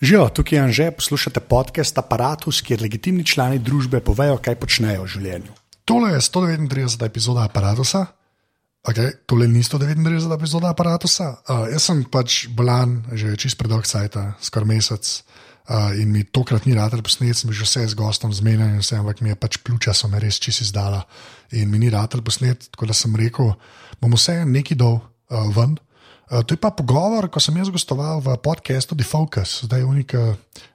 Živijo, tukaj je Anže, poslušate podcast Apparatus, kjer legitimni člani družbe povejo, kaj počnejo v življenju. Tole je 139. epizoda aparata. Okay, tole ni 139. epizoda aparata. Uh, jaz sem pač bolan že čist predolg cajt, skoraj mesec. Uh, in mi tokrat ni rad posnet, sem že vse z gostom zmenjen, ampak mi je pač pljuča, so me res čisi izdala. In mi ni rad posnet, tako da sem rekel, bom vse nekaj dol uh, ven. Uh, to je pa pogovor, ko sem jaz gostoval v podkastu The Focus, zdaj unik,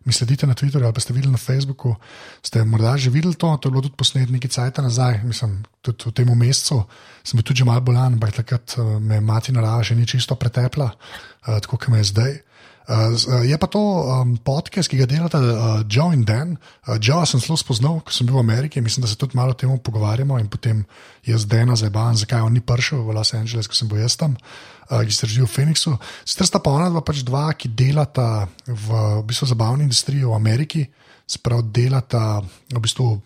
mi sledite na Twitterju ali pa ste videli na Facebooku. Ste morda že videli to, to je bilo tudi posnet nekaj cajt nazaj, mislim, tudi v tem mesecu. Sem bil tudi malo bolan, ampak takrat uh, me mati narava še ni čisto pretepla, uh, tako kot me je zdaj. Uh, je pa to um, podcast, ki ga delata uh, Joe in Dan. Uh, Joe sem zelo spoznal, ko sem bil v Ameriki, mislim, da se tudi malo o tem pogovarjamo in potem jaz Dana zabavam, zakaj on ni prišel v Los Angeles, ko sem bil jaz tam, uh, ki se živi v Phoenixu. Sicer sta pa ona dva pač dva, ki delata v, v bistvu zabavni industriji v Ameriki, sprav delata v bistvu.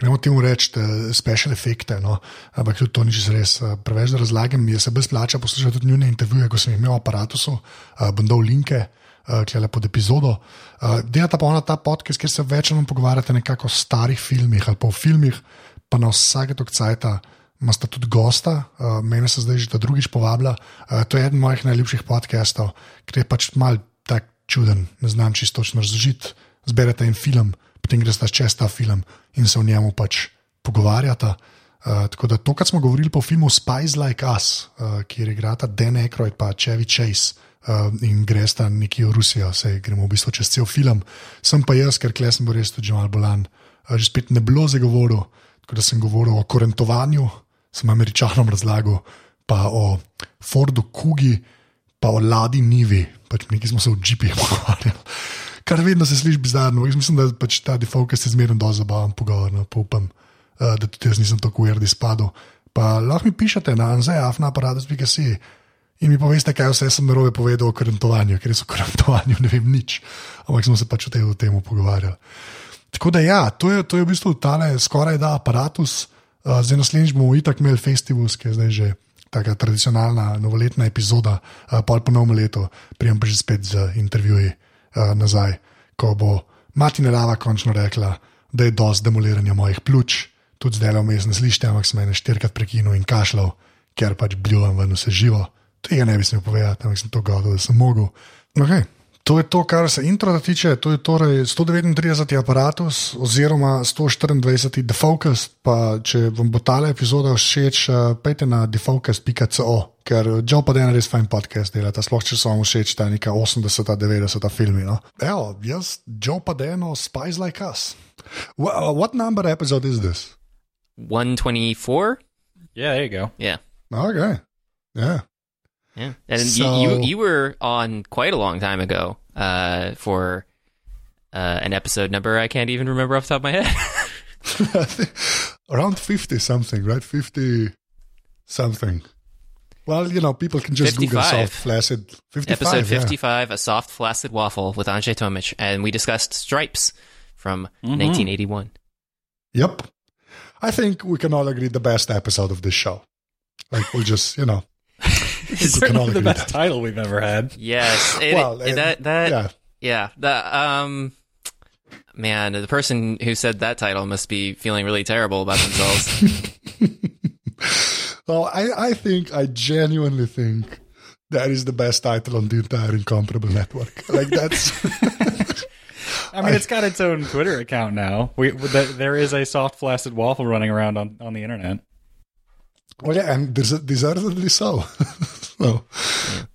Gremo temu reči, special efekte, no? ampak tudi to ni res. Preveč da razlagam, jaz se brez plača poslušam tudi njihove intervjuje, ko sem jih imel v aparatu, uh, bom dal linke uh, eh, pod epizodo. Uh, Delata pa ona ta podcast, kjer se večino pogovarjate nekako o starih filmih ali pa o filmih, pa na vsake tok cajta. Masta tudi gosta, uh, mene se zdaj že ta drugič povablja. Uh, to je eden mojih najljubših podcastov, ker je pač mal tak čuden, ne znam čisto razložiti. Zberete en film, potem greste čez ta film in se o njemu pač pogovarjate. Uh, tako da to, kar smo govorili po filmu Spice Like Us, uh, kjer igrata Dan Aykroyd in Chevy Chase, uh, in greš tam neki v Rusijo, se gremo v bistvu čez cel film. Sem pa jaz, ker klesem bo res tudi malo bolan. Uh, že spet ne bilo zagovoril, tako da sem govoril o korentovanju, sem američanom razlagal, pa o Fordu Kugi, pa o Ladi Nivi, pač neki smo se v GP pogovarjali. Kar vedno se sliši bizarno, jaz mislim, da pač ta defocus je zmerno do zabaven pogovor, no, pa upam, uh, da tudi jaz nisem tako ujerdi spadal. Pa lahko mi pišete na anzeafna aparatus.com. In mi poveste, kaj vse sem narobe povedal o korentovanju, ker so o korentovanju ne vem nič, ampak smo se pač o tem, o tem pogovarjali. Tako da ja, to je, to je v bistvu tale skoraj da aparatus. Uh, zdaj naslednjič bomo itak imeli festival, ki je zdaj že taka tradicionalna novoletna epizoda, uh, pol po novem letu, prijem pa že spet z intervjuji uh, nazaj, ko bo Martina Rava končno rekla, da je dosti demoliranja mojih pljuč, tudi zdaj le vmes ne slišite, ampak sem ene štirikrat prekinil in kašljal, ker pač bljujem ven vse živo tega ne bi smel povedati, ampak sem to godil, da sem mogel. Okay. To je to, kar se intro tiče. To je torej 139. aparatus oziroma 124. defocus. Pa če vam bo ta epizoda všeč, uh, pejte na defocus.co, ker Joe pa je res fajn podcast delati, sploh če so vam všeč ta neka 80-90 filmi. No? Evo, jaz, Joe pa je eno spice like us. What, uh, what number episode is this? 124? Yeah, there you go. Yeah. Okay. Yeah. Yeah, and So- you, you you were on quite a long time ago uh, for uh, an episode number I can't even remember off the top of my head. Around 50 something, right? 50 something. Well, you know, people can just Google soft flaccid 55. episode yeah. fifty-five, a soft flaccid waffle with Anže Tomić, and we discussed Stripes from nineteen eighty-one. Yep. I think we can all agree the best episode of this show. Like, we'll just, you know. It's we certainly the best that. title we've ever had. Yes, it, Well, it- that that yeah. yeah. the um. Man, the person who said that title must be feeling really terrible about themselves. Well, I, I think, I genuinely think that is the best title on the entire Incomparable network. Like, that's. I mean, it's got its own Twitter account now. We th- there is a soft flaccid waffle running around on, on the internet. Well, yeah, and des- deservedly so. so,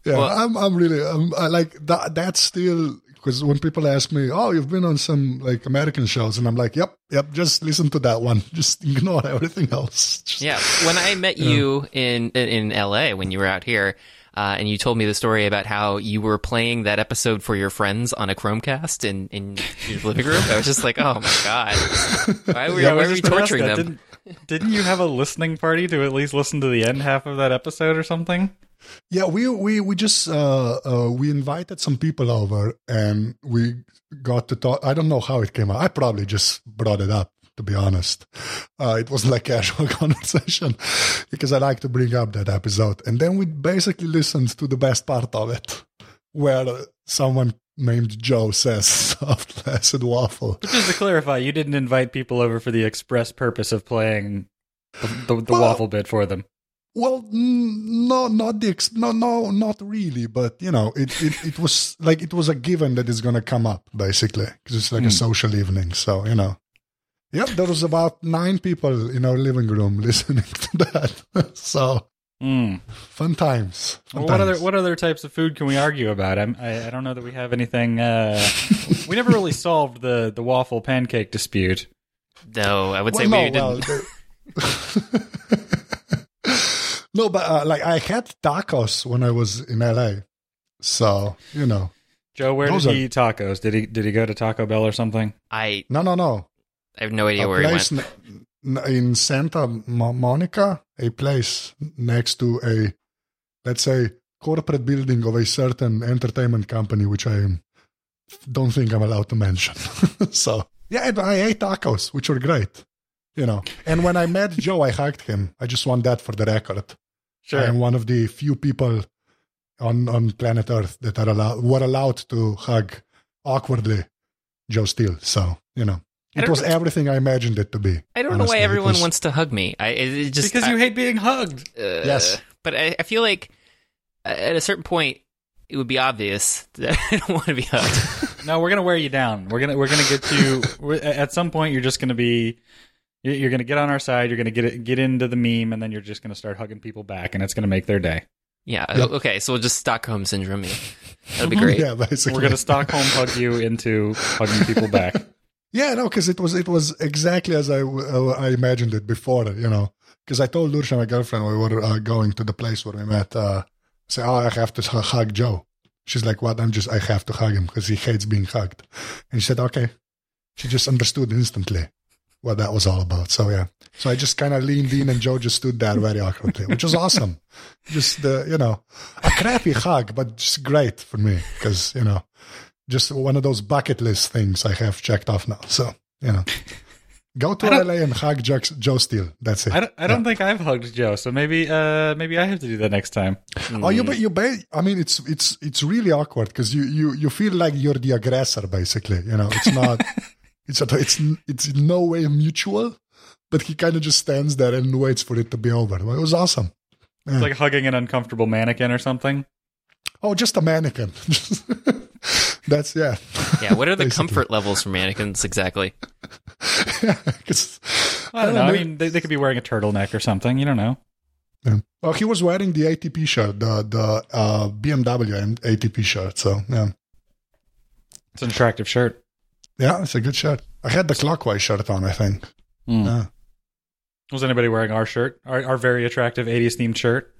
yeah, Well- I'm, I'm really, I'm, I like that. That's still because when people ask me, "Oh, you've been on some like American shows," and I'm like, "Yep, yep, just listen to that one. Just ignore everything else." Just, Yeah, when I met you in, in in LA when you were out here, uh, and you told me the story about how you were playing that episode for your friends on a Chromecast in in your living room, I was just like, oh my god, why were, Yeah, why were you just gonna torturing that. them? Didn't, didn't you have a listening party to at least listen to the end half of that episode or something? yeah. We we we just uh, uh, we invited some people over, and we got to talk. I don't know how it came out. I probably just brought it up. To be honest, uh, it was like casual conversation because I like to bring up that episode, and then we basically listened to the best part of it, where someone named Joe says soft flaccid waffle. Just to clarify, you didn't invite people over for the express purpose of playing the, the, the Well- waffle bit for them. Well, mm, no, not the ex- no, no, not really. But you know, it, it, it was like it was a given that it's gonna come up basically because it's like a social evening. So you know, yep, there was about nine people in our living room listening to that. so Mm. fun times. Fun Well, what other what other types of food can we argue about? I'm, I I don't know that we have anything. Uh, we never really solved the the waffle pancake dispute. No, I would Well, say no, we didn't. well, no, but uh, like I had tacos when I was in LA, so you know, Joe, where Those did are- he eat tacos? Did he did he go to Taco Bell or something? I no, no, no. I have no idea a where he place went. n- n- in Santa Monica, a place next to a, let's say, corporate building of a certain entertainment company, which I don't think I'm allowed to mention. so yeah, I ate tacos, which were great, you know. And when I met Joe, I hugged him. I just want that for the record. I am one of the few people on on planet Earth that are allowed were allowed to hug awkwardly Joe Steele. So you know, it was know- everything I imagined it to be. I don't know why everyone was- wants to hug me. I it, it just because I- you hate being hugged. uh, Yes. but I, I feel like uh, at a certain point it would be obvious that I don't want to be hugged. No, we're gonna wear you down. We're gonna we're gonna get you. At some point, you're just gonna be. You're you're gonna get on our side. You're gonna get it, get into the meme, and then you're just gonna start hugging people back, and it's gonna make their day. yeah. Yep. Okay. So we'll just Stockholm syndrome me. That'll be great. Yeah, basically. We're gonna Stockholm hug you into hugging people back. Yeah, no, because it was it was exactly as I uh, I imagined it before. You know, because I told Lursha, my girlfriend, we were uh, going to the place where we met. Uh, say, oh, I have to hu- hug Joe. She's like, what? I'm just I have to hug him because he hates being hugged. And she said, okay. She just understood instantly what that was all about. So yeah, so I just kind of leaned in, and Joe just stood there very awkwardly, which was awesome. Just the you know, a crappy hug, but just great for me because you know just one of those bucket list things I have checked off now. So, you know, go to LA and hug Joe, Joe Steele. That's it. I don't, I don't think I've hugged Joe, so maybe uh maybe I have to do that next time. Oh, you, you, ba- I mean, it's it's it's really awkward because you you you feel like you're the aggressor, basically. You know, it's not, it's a, it's it's in no way mutual, but he kind of just stands there and waits for it to be over. It was awesome. It's like hugging an uncomfortable mannequin or something. Oh, just a mannequin. That's yeah. Yeah. What are the comfort levels for mannequins exactly? 'Cause- I don't know. I mean, they, they could be wearing a turtleneck or something. You don't know. Yeah. Well, he was wearing the ATP shirt, the the uh, BMW and ATP shirt. So yeah, It's an attractive shirt. yeah, it's a good shirt. I had the clockwise shirt on. I think. Hmm. Yeah. Was anybody wearing our shirt? Our, our very attractive 80s themed shirt?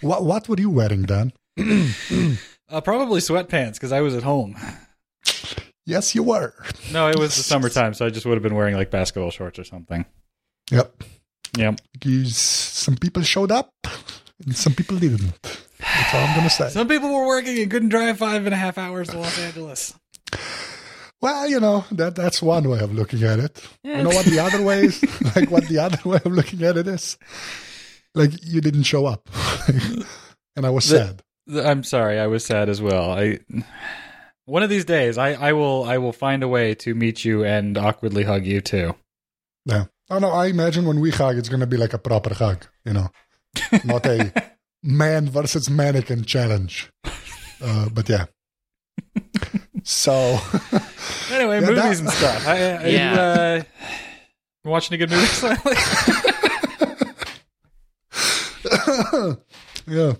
What what were you wearing, Dan? Uh, probably sweatpants because I was at home. Yes, you were. No, it was the summertime, so I just would have been wearing like basketball shorts or something. Yep. Yep. Because some people showed up, and some people didn't. That's all I'm gonna say. Some people were working and couldn't drive five and a half hours to Los Angeles. Well, you know that that's one way of looking at it. You know what the other way is? like what the other way of looking at it is? Like you didn't show up, and I was The- sad. Th- I'm sorry, I was sad as well. I one of these days, I, I will I will find a way to meet you and awkwardly hug you too. Yeah. Oh no, I imagine when we hug, it's gonna be like a proper hug. You know, not a man versus mannequin challenge. Uh, but yeah. So Anyway, Yeah, movies that- and stuff. I, I, Yeah. you, uh, you watching a good movie lately? yeah.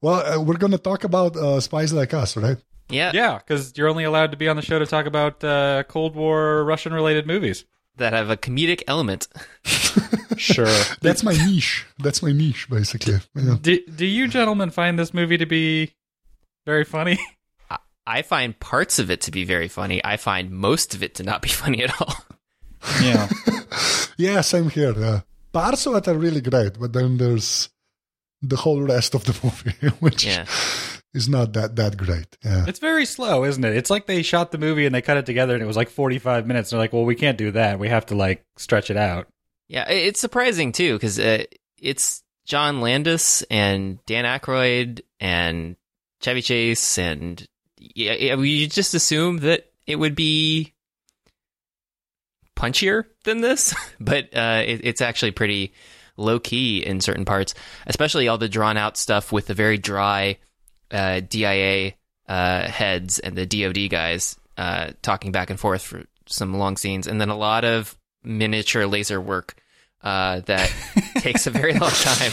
Well, uh, we're gonna talk about uh, spies like us, right? Yeah. yeah, because you're only allowed to be on the show to talk about uh, Cold War Russian related movies. That have a comedic element. Sure. That's my niche. That's my niche, basically. Yeah. do, do you gentlemen find this movie to be very funny? I find parts of it to be very funny. I find most of it to not be funny at all. Yeah. Yeah, same here. Yeah. Parts of it are really great, but then there's the whole rest of the movie, which Yeah. is not that that great. Yeah. It's very slow, isn't it? It's like they shot the movie and they cut it together and it was like 45 minutes. And They're like, well, we can't do that. We have to like stretch it out. Yeah, it's surprising too because uh, it's John Landis and Dan Aykroyd and Chevy Chase and yeah, yeah, we just assume that it would be punchier than this, but uh, it, it's actually pretty low key in certain parts, especially all the drawn out stuff with the very dry uh, DIA uh, heads and the DoD guys uh, talking back and forth for some long scenes, and then a lot of miniature laser work uh, that takes a very long time.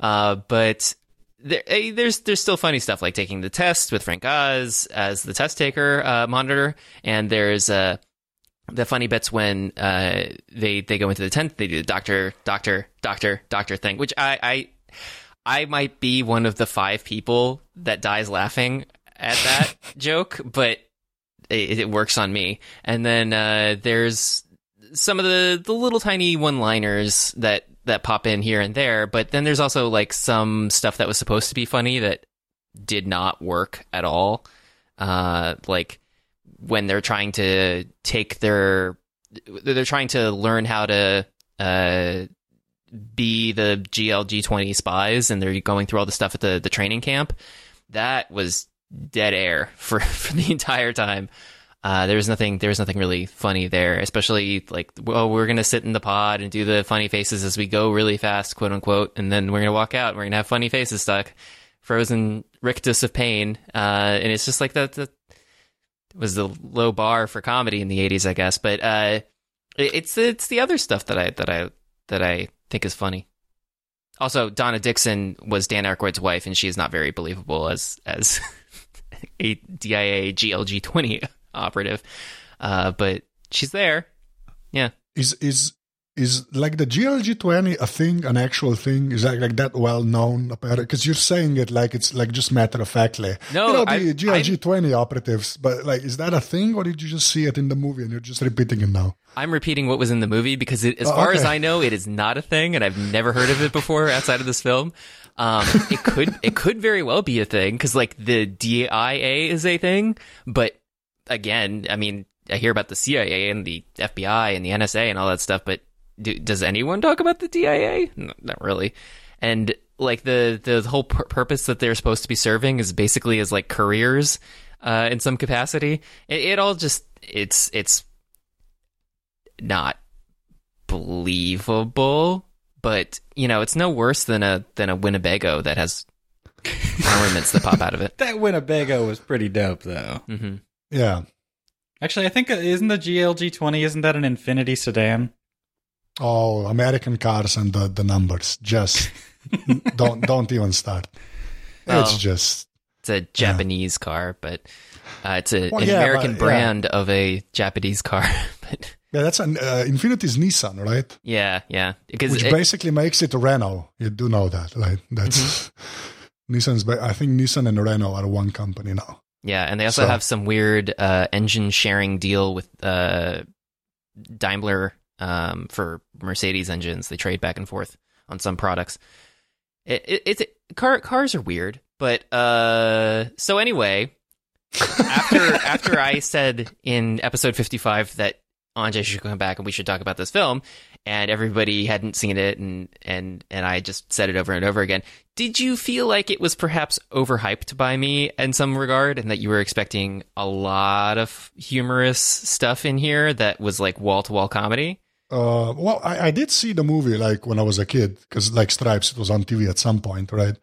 Uh, but there, eh, there's there's still funny stuff like taking the test with Frank Oz as the test taker uh, monitor, and there's uh, the funny bits when uh, they they go into the tent, they do the doctor, doctor, doctor, doctor thing, which I I I might be one of the five people that dies laughing at that joke, but it, it, works on me. And then uh, there's some of the the little tiny one liners that that pop in here and there, but then there's also like some stuff that was supposed to be funny that did not work at all. Uh, like when they're trying to take their, they're trying to learn how to uh, be the GLG twenty spies, and they're going through all the stuff at the the training camp. That was dead air for for the entire time. Uh, there was nothing. There was nothing really funny there, especially like, well, we're gonna sit in the pod and do the funny faces as we go really fast, quote unquote, and then we're gonna walk out. and We're gonna have funny faces stuck, frozen rictus of pain, uh, and it's just like that. That was the low bar for comedy in the '80s, I guess. But uh, it's it's the other stuff that I that I that I think is funny. Also, Donna Dixon was Dan Aykroyd's wife, and she is not very believable as as a DIA GLG twenty operative. Uh, but she's there. Yeah. Is is is like the GLG twenty a thing, an actual thing? Is that like that well known? Because you're saying it like it's like just matter of factly. No, you know the GLG twenty operatives, but like is that a thing, or did you just see it in the movie and you're just repeating it now? I'm repeating what was in the movie because, it, as oh, far okay. as I know, it is not a thing, and I've never heard of it before outside of this film. Um, it could it could very well be a thing because like the DIA is a thing, but again, I mean, I hear about the CIA and the FBI and the NSA and all that stuff, but do, does anyone talk about the DIA? No, not really. And like the the whole pur- purpose that they're supposed to be serving is basically as like careers uh, in some capacity. It, it all just it's it's not believable, but you know it's no worse than a than a Winnebago that has armaments that pop out of it. That Winnebago was pretty dope, though. Mm-hmm. Yeah. Actually, I think uh, isn't the GLG twenty isn't that an Infiniti sedan? Oh, American cars and the, the numbers. Just don't don't even start. It's just it's a Japanese yeah. car, but uh, it's a, well, an yeah, American but, brand of a Japanese car. but yeah, that's an uh, Infiniti's Nissan, right? Yeah, yeah. Because which it, basically makes it Renault. You do know that, right? That's mm-hmm. Nissan's. I think Nissan and Renault are one company now. Yeah, and they also so. have some weird uh, engine sharing deal with uh, Daimler um, for Mercedes engines. They trade back and forth on some products. It, it, it's it, car cars are weird, but uh, so anyway, after after I said in episode fifty five that Anže should come back and we should talk about this film, and everybody hadn't seen it, and and and I just said it over and over again. Did you feel like it was perhaps overhyped by me in some regard, and that you were expecting a lot of humorous stuff in here that was like wall to wall comedy? Uh, well, I, I, did see the movie like when I was a kid because like Stripes, it was on TV at some point, right?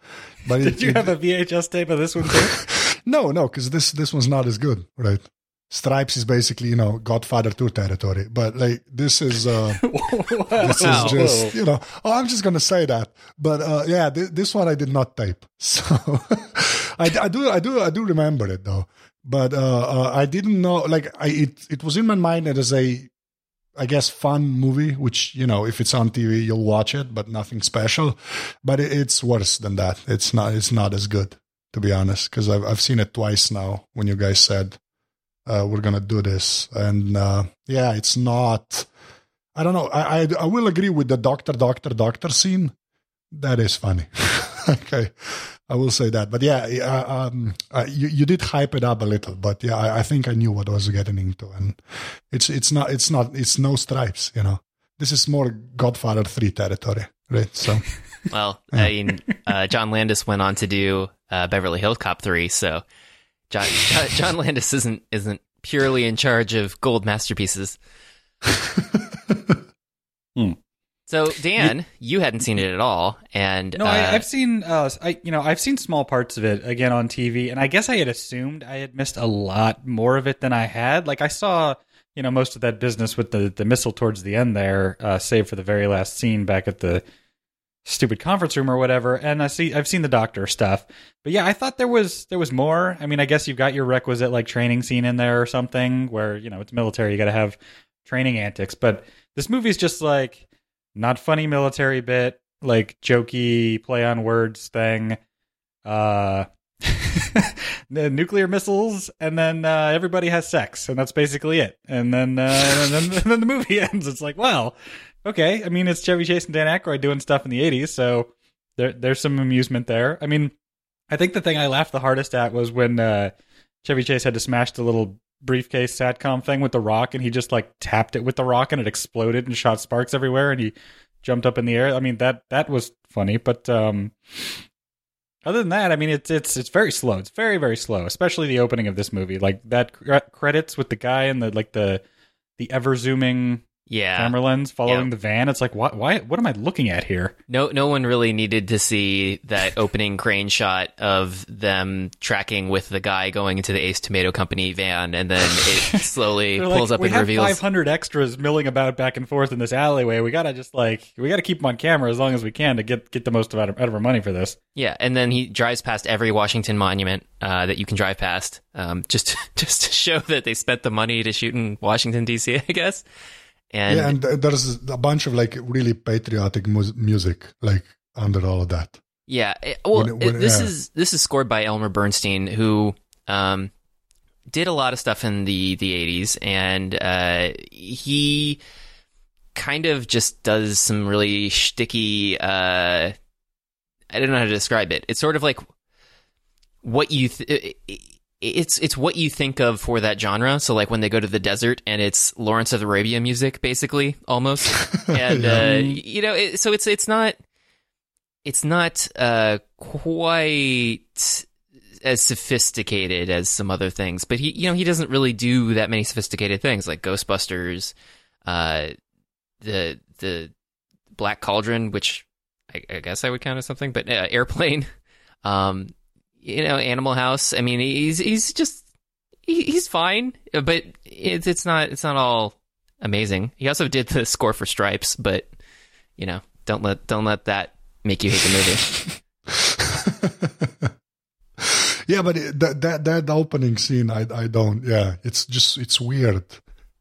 But did it, you have a VHS tape of this one too? no, no, because this this one's not as good, right? Stripes is basically you know Godfather Two territory, but like this is uh, this is just you know oh I'm just gonna say that, but uh, yeah th- this one I did not tape, so I, I, do I do I do remember it though, but uh, uh, I didn't know like I it it was in my mind as a I guess fun movie, which you know if it's on TV you'll watch it, but nothing special, but it's worse than that. It's not it's not as good to be honest because I've I've seen it twice now when you guys said uh, we're gonna do this. And uh, yeah, it's not. I don't know. I, I, I will agree with the doctor, doctor, doctor scene. That is funny. okay, I will say that. But yeah, uh, um, uh, you you did hype it up a little, but yeah, I, I, think I knew what I was getting into, and it's it's not it's not it's no stripes. You know, this is more Godfather three territory, right? So. well, yeah. I mean, uh, John Landis went on to do uh, Beverly Hills Cop three, so John, John John Landis isn't isn't purely in charge of gold masterpieces. So Dan, you hadn't seen it at all, and No, uh, I, I've seen, uh, I you know, I've seen small parts of it again on TV, and I guess I had assumed I had missed a lot more of it than I had. Like I saw, you know, most of that business with the the missile towards the end there, uh, save for the very last scene back at the stupid conference room or whatever. And I see, I've seen the doctor stuff, but yeah, I thought there was there was more. I mean, I guess you've got your requisite like training scene in there or something where you know it's military, you got to have training antics, but this movie's just like not funny military bit, like jokey play on words thing. Uh nuclear missiles and then uh, everybody has sex and that's basically it. And then uh, and then and then the movie ends. It's like, well, okay. I mean, it's Chevy Chase and Dan Aykroyd doing stuff in the 80s, so there there's some amusement there. I mean, I think the thing I laughed the hardest at was when uh, Chevy Chase had to smash the little briefcase satcom thing with the rock and he just like tapped it with the rock and it exploded and shot sparks everywhere and he jumped up in the air. I mean that that was funny, but um other than that, I mean it's it's it's very slow. It's very very slow, especially the opening of this movie. Like that cre- credits with the guy and the like the the ever zooming yeah, camera lens following the van. It's like what why what am I looking at here? no no one really needed to see that opening crane shot of them tracking with the guy going into the Ace Tomato Company van, and then it slowly pulls like, up we and have reveals 500 extras milling about back and forth in this alleyway. We gotta just like we gotta keep them on camera as long as we can to get get the most out of, out of our money for this. Yeah, and then he drives past every Washington monument uh, that you can drive past, um, just just to show that they spent the money to shoot in Washington D.C. I guess. And, yeah, and there's a bunch of like really patriotic mus- music like under all of that. yeah, it- well, When when- this yeah. is this is scored by Elmer Bernstein, who um, did a lot of stuff in the the eighties, and uh, he kind of just does some really sticky. Uh, I don't know how to describe it. It's sort of like what you. Th- it's it's what you think of for that genre. So like when they go to the desert and it's Lawrence of Arabia music, basically almost. And uh, you know, it, so it's it's not it's not uh, quite as sophisticated as some other things, but he you know he doesn't really do that many sophisticated things like Ghostbusters, uh, the the Black Cauldron, which I, I guess I would count as something, but uh, Airplane, um, you know, Animal House. I mean, he's he's just he, he's fine, but it's it's not it's not all amazing. He also did the score for Stripes, but you know, don't let don't let that make you hate the movie. yeah, but it, that that that opening scene, I I don't. Yeah, it's just it's weird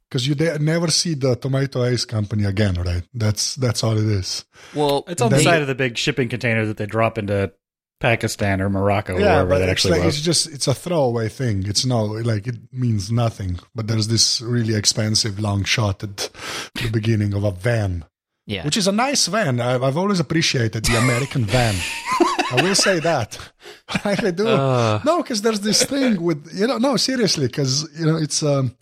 because you de- never see the Tomato Ice Company again, right? That's that's all it is. well, It's on the side of the big shipping container that they drop into Pakistan or Morocco or wherever that it's actually like was. it's just it's a throwaway thing. It's no like it means nothing. But there's this really expensive long shot at the beginning of a van, yeah, which is a nice van. I've, I've always appreciated the American van. I will say that. I do. Uh. no, because there's this thing with you know. No, seriously, because you know it's um,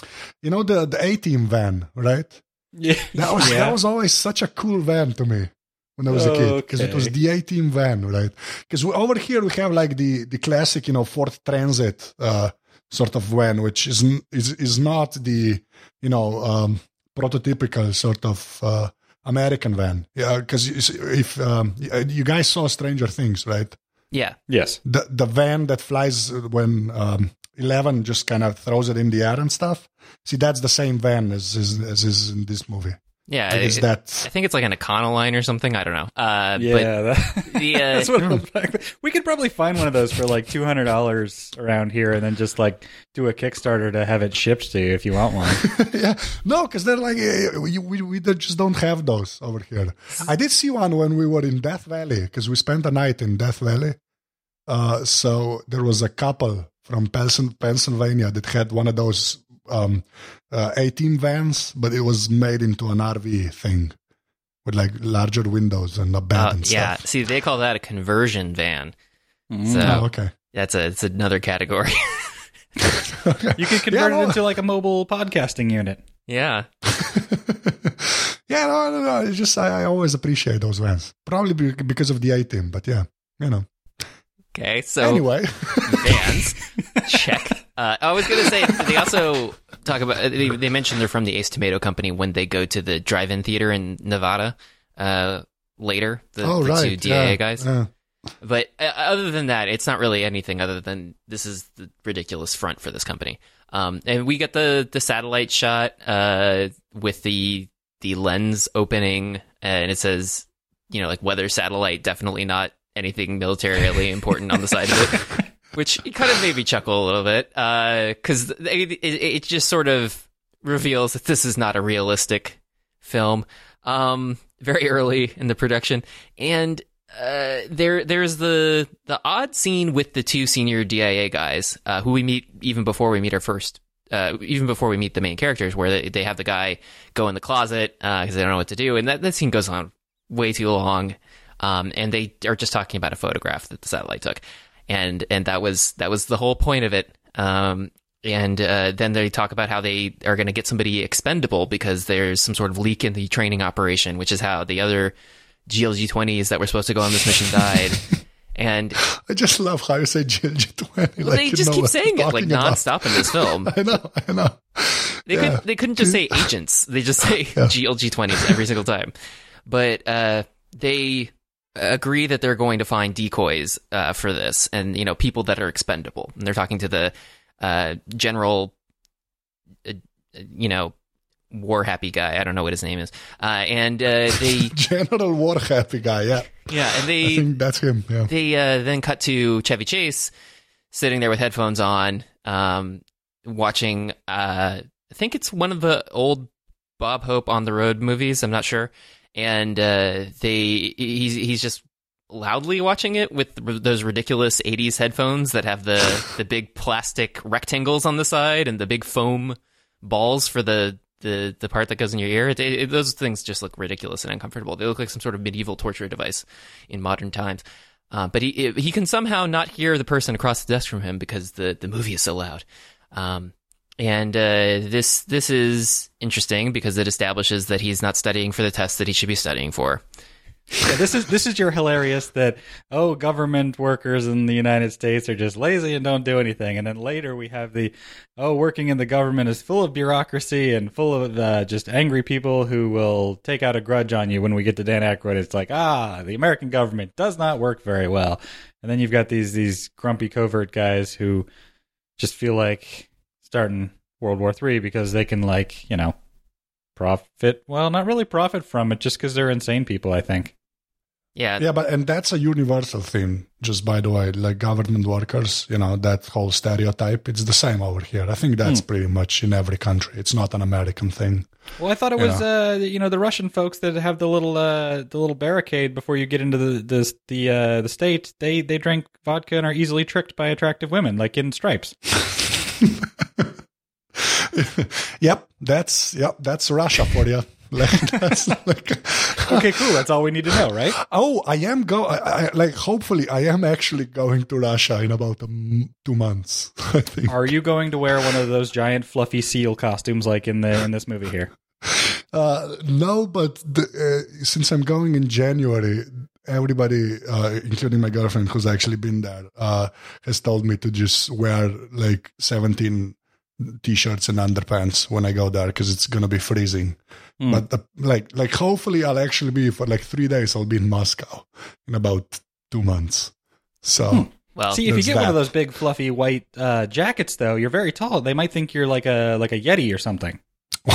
you know the the A team van, right? yeah. That was Yeah. that was always such a cool van to me when I was a kid because it was the A team van, right? Because over here we have like the the classic, you know, Ford Transit uh, sort of van, which is is is not the you know um, prototypical sort of uh, American van. Yeah, because if um, you guys saw Stranger Things, right? yeah, Yes. The the van that flies when um, Eleven just kind of throws it in the air and stuff. See, that's the same van as as, as is in this movie. Yeah. Like, is it- that I think it's like an Econoline or something. I don't know. Uh, Yeah, that, the uh, that's what it looks. We could probably find one of those for like two hundred dollars around here, and then just like do a Kickstarter to have it shipped to you if you want one. yeah, no, because they're like we, we we just don't have those over here. I did see one when we were in Death Valley because we spent a night in Death Valley. Uh, so there was a couple from Pensil- Pennsylvania that had one of those um, uh, 18 vans, but it was made into an RV thing with like larger windows and a bed uh, and yeah. stuff. See, they call that a conversion van. Mm. So Oh, okay. that's a it's another category. You could convert Yeah, no. it into like a mobile podcasting unit. yeah. yeah, no, no, no. It's just I, I always appreciate those vans. Probably be- because of the A team, but yeah, you know. Okay, so Anyway, vans, check. Uh, I was gonna say they also talk about they, they mentioned they're from the Ace Tomato Company when they go to the drive-in theater in Nevada uh, later. The, oh the right, two DIA yeah, guys. yeah. But uh, other than that, it's not really anything other than this is the ridiculous front for this company. Um, and we get the the satellite shot uh, with the the lens opening, and it says, you know, like weather satellite, definitely not anything militarily important on the side of it, which kind of made me chuckle a little bit because it, it, it just sort of reveals that this is not a realistic film. Um, very early in the production, and uh, there there's the the odd scene with the two senior DIA guys uh, who we meet even before we meet our first. Uh, even before we meet the main characters, where they, they have the guy go in the closet because they don't know what to do, and that, that scene goes on way too long. Um, and they are just talking about a photograph that the satellite took, and and that was that was the whole point of it. Um, and uh, then they talk about how they are going to get somebody expendable because there's some sort of leak in the training operation, which is how the other GLG 20s that were supposed to go on this mission died. And I just love how you say GLG twenty. well, like they just keep saying it like about. nonstop in this film. I know, I know. They Yeah. could they couldn't just say agents. They just say GLG twenties every single time. But uh, they agree that they're going to find decoys uh, for this, and you know people that are expendable. And they're talking to the uh, general, uh, you know, war happy guy. I don't know what his name is. Uh, and uh, they General War Happy guy. Yeah, yeah, and I they think that's him. Yeah. they uh, then cut to Chevy Chase sitting there with headphones on, um, watching. Uh, I think it's one of the old Bob Hope on the road movies. I'm not sure, and uh, they he's he's just loudly watching it with those ridiculous 80s headphones that have the the big plastic rectangles on the side and the big foam balls for the the the part that goes in your ear. It, it, those things just look ridiculous and uncomfortable. They look like some sort of medieval torture device in modern times. Uh, but he he can somehow not hear the person across the desk from him because the, the movie is so loud. Um, and uh, this this is interesting because it establishes that he's not studying for the test that he should be studying for. Yeah, this is this is your hilarious that oh government workers in the United States are just lazy and don't do anything, and then later we have the oh working in the government is full of bureaucracy and full of uh, just angry people who will take out a grudge on you. When we get to Dan Aykroyd, it's like ah the American government does not work very well, and then you've got these these grumpy covert guys who just feel like starting World War Three because they can like you know profit well not really profit from it just because they're insane people. I think. Yeah, Yeah, but and that's a universal theme. Just by the way, like government workers, you know, that whole stereotype. It's the same over here. I think that's pretty much in every country. It's not an American thing. Well, I thought it was uh, you know the Russian folks that have the little uh, the little barricade before you get into the the the uh, the state. They they drink vodka and are easily tricked by attractive women, like in Stripes. yep, that's yep, that's Russia for you. Like, Okay, cool. That's all we need to know, right? oh, I am go. I, I, like, hopefully, I am actually going to Russia in about a m- two months. I think. Are you going to wear one of those giant fluffy seal costumes like in the in this movie here? Uh, no, but the, uh, since I'm going in January, everybody, uh, including my girlfriend, who's actually been there, uh, has told me to just wear like 17 t-shirts and underpants when I go there because it's gonna be freezing. Hmm. But uh, like, like hopefully I'll actually be for like three days. I'll be in Moscow in about two months. So well, See, if you there's get one of those big fluffy white uh, jackets, though, you're very tall. They might think you're like a like a yeti or something.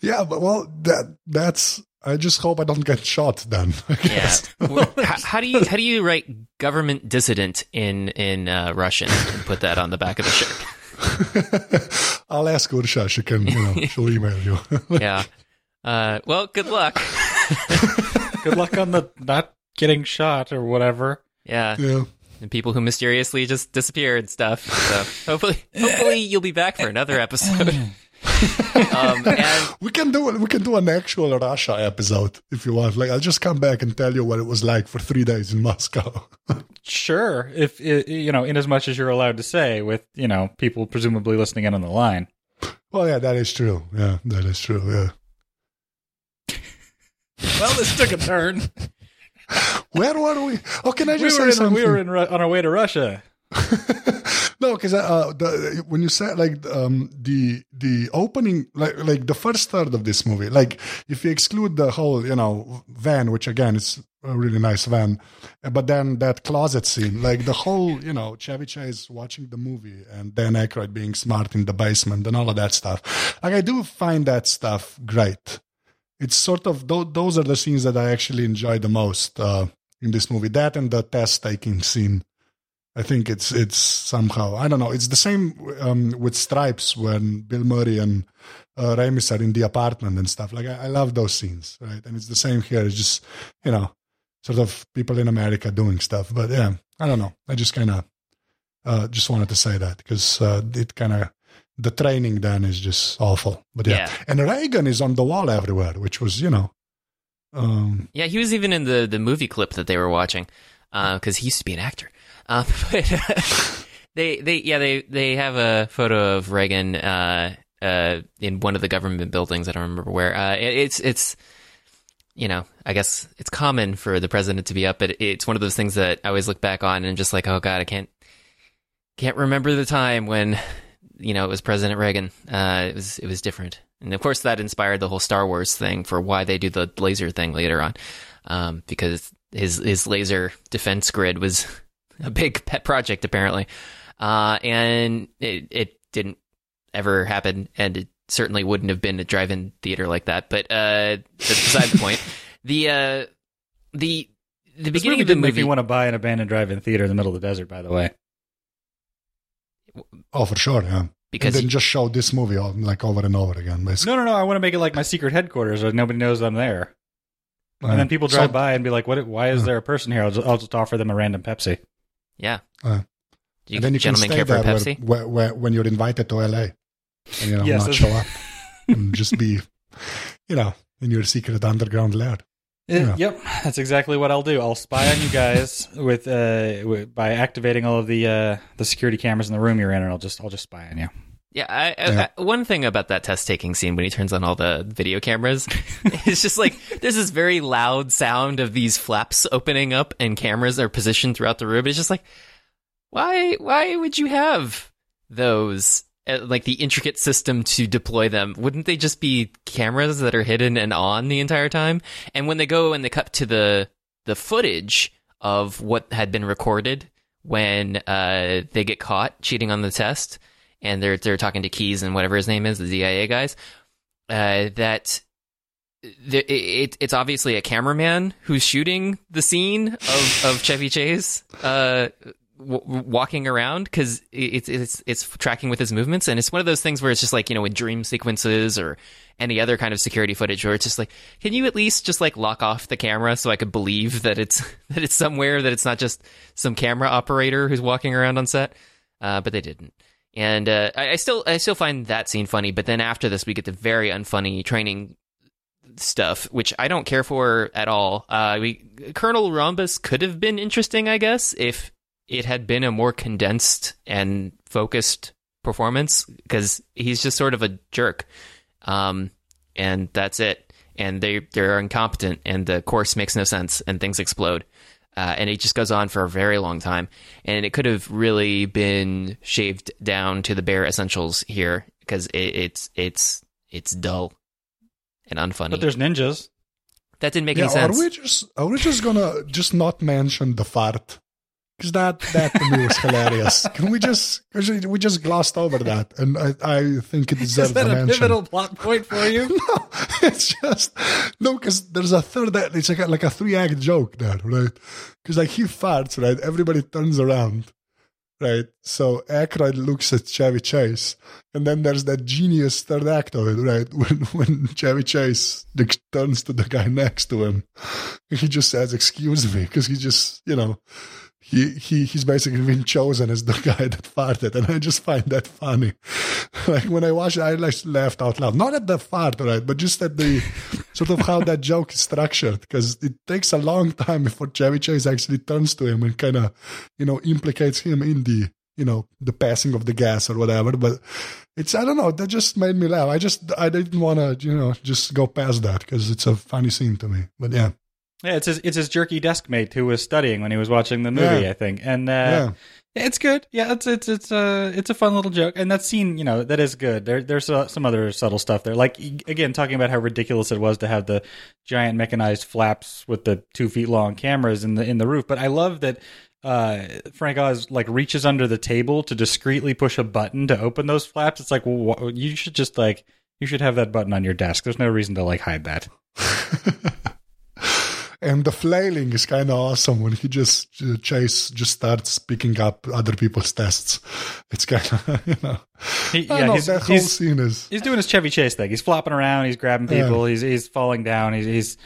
yeah, but well, that that's. I just hope I don't get shot then. Yeah. how, how do you how do you write government dissident in in uh, Russian and put that on the back of the shirt? I'll ask Ursha. She can, you know, she'll email you. Yeah. Uh, well, good luck. Good luck on the not getting shot or whatever. Yeah. yeah. and people who mysteriously just disappear and stuff. So hopefully, hopefully you'll be back for another episode. um, and We can do we can do an actual Russia episode if you want. Like I'll just come back and tell you what it was like for three days in Moscow. Sure, if you know, in as much as you're allowed to say, with you know people presumably listening in on the line. well, yeah, that is true. Yeah, that is true. Yeah. Well, this took a turn. Where were we? Oh, can I just were, say in, something? we were in, on our way to Russia. no, because uh, when you said like um, the the opening, like like the first third of this movie, like if you exclude the whole you know van, which again is a really nice van, but then that closet scene, like the whole you know Chevy Chase watching the movie and Dan Aykroyd being smart in the basement and all of that stuff, like I do find that stuff great. It's sort of th- those are the scenes that I actually enjoy the most uh, in this movie. That and the test taking scene. I think it's it's somehow I don't know. It's the same um, with Stripes when Bill Murray and uh, Ramis are in the apartment and stuff. Like I, I love those scenes, right? And it's the same here. It's just you know, sort of people in America doing stuff. But yeah, I don't know. I just kind of uh, just wanted to say that because uh, it kind of the training then is just awful. But yeah. Yeah. and Reagan is on the wall everywhere, which was you know. Um, Yeah, he was even in the the movie clip that they were watching because he used to be an actor. Um, but they they yeah they they have a photo of Reagan uh, uh, in one of the government buildings. I don't remember where. Uh, it- it's it's you know I guess it's common for the president to be up, but it's one of those things that I always look back on and just like oh god I can't can't remember the time when you know it was President Reagan. Uh, it was it was different, and of course that inspired the whole Star Wars thing for why they do the laser thing later on, um, because his his laser defense grid was a big pet project apparently, uh, and it it didn't ever happen, and it certainly wouldn't have been a drive-in theater like that. But uh, that's beside the point. The uh, the the This beginning movie of the didn't make me want to buy an abandoned drive-in theater in the middle of the desert. By the way, oh, for sure, yeah. because and then you- just show this movie all, like over and over again, basically. no, no, no. I want to make it like my secret headquarters, where nobody knows I'm there. And then people so- drive by and be like, "What? Why is there a person here?" I'll just, I'll just offer them a random Pepsi. Yeah. Uh, Do you and then you can gentlemen stay care for there Pepsi? where, where, where, when you're invited to LA, and you know Yes, not show up and just be, you know, in your secret underground lair. Yeah. Yep, that's exactly what I'll do. I'll spy on you guys with uh with, by activating all of the uh the security cameras in the room you're in, and I'll just I'll just spy on you. Yeah, I, I, Yeah. I, one thing about that test taking scene when he turns on all the video cameras, it's just like there's this very loud sound of these flaps opening up and cameras are positioned throughout the room. It's just like, why, why would you have those? Uh, like the intricate system to deploy them, wouldn't they just be cameras that are hidden and on the entire time? And when they go and they cut to the the footage of what had been recorded when uh, they get caught cheating on the test, and they're they're talking to Keys and whatever his name is, the ZIA guys. Uh, that the, it, it's obviously a cameraman who's shooting the scene of, of Chevy Chase uh, w- walking around because it's it's it's tracking with his movements, and it's one of those things where it's just like you know in dream sequences or any other kind of security footage where it's just like, can you at least just like lock off the camera so I could believe that it's that it's somewhere that it's not just some camera operator who's walking around on set, uh, but they didn't. And uh, I, I still I still find that scene funny, but then after this we get the very unfunny training stuff, which I don't care for at all. Uh, we Colonel Rhombus could have been interesting, I guess, if it had been a more condensed and focused performance, because he's just sort of a jerk, um, and that's it. And they they're incompetent, and the course makes no sense, and things explode. Uh, and it just goes on for a very long time, and it could have really been shaved down to the bare essentials here because it, it's it's it's dull and unfunny. But there's ninjas. that didn't make Yeah, any sense. are we just are we just gonna just not mention the fart? Because that that to me was hilarious. Can we just 'cause we just glossed over that, and I I think it deserves Is that a mention. pivotal plot point for you? no, it's just no, because there's a third act. It's like a, like a three act joke there, right? Because like he farts, right? Everybody turns around, right? So Aykroyd looks at Chevy Chase, and then there's that genius third act of it, right? When when Chevy Chase turns to the guy next to him, he just says, "Excuse me," because he just you know. He, he he's basically been chosen as the guy that farted, and I just find that funny. like when I watched it, I like laughed out loud. Not at the fart, right, but just at the sort of how that joke is structured, because it takes a long time before Chevy Chase actually turns to him and kind of, you know, implicates him in the, you know, the passing of the gas or whatever. But it's I don't know, that just made me laugh. I just I didn't want to, you know, just go past that because it's a funny scene to me. But yeah, Yeah, it's his it's his jerky desk mate who was studying when he was watching the movie, Yeah. I think. And uh Yeah. it's good. Yeah, it's it's it's a it's a fun little joke. And that scene, you know, that is good. There there's uh, some other subtle stuff there. Like again, talking about how ridiculous it was to have the giant mechanized flaps with the 2 feet long cameras in the in the roof, but I love that uh, Frank Oz like reaches under the table to discreetly push a button to open those flaps. It's like, well, you should just like you should have that button on your desk. There's no reason to like hide that. and the flailing is kind of awesome when he just uh, chase just starts picking up other people's tests. It's kind of you know. He, yeah, know, he's, that whole scene is he's doing his Chevy Chase thing. He's flopping around. He's grabbing people. He's he's falling down. He's he's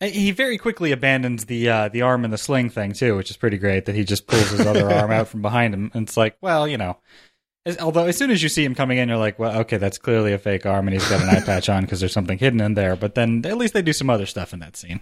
he very quickly abandons the uh, the arm and the sling thing too, which is pretty great. That he just pulls his other arm out from behind him, and it's like, well, you know. As, although as soon as you see him coming in, you're like, well, okay, that's clearly a fake arm, and he's got an eye patch on because there's something hidden in there. But then at least they do some other stuff in that scene.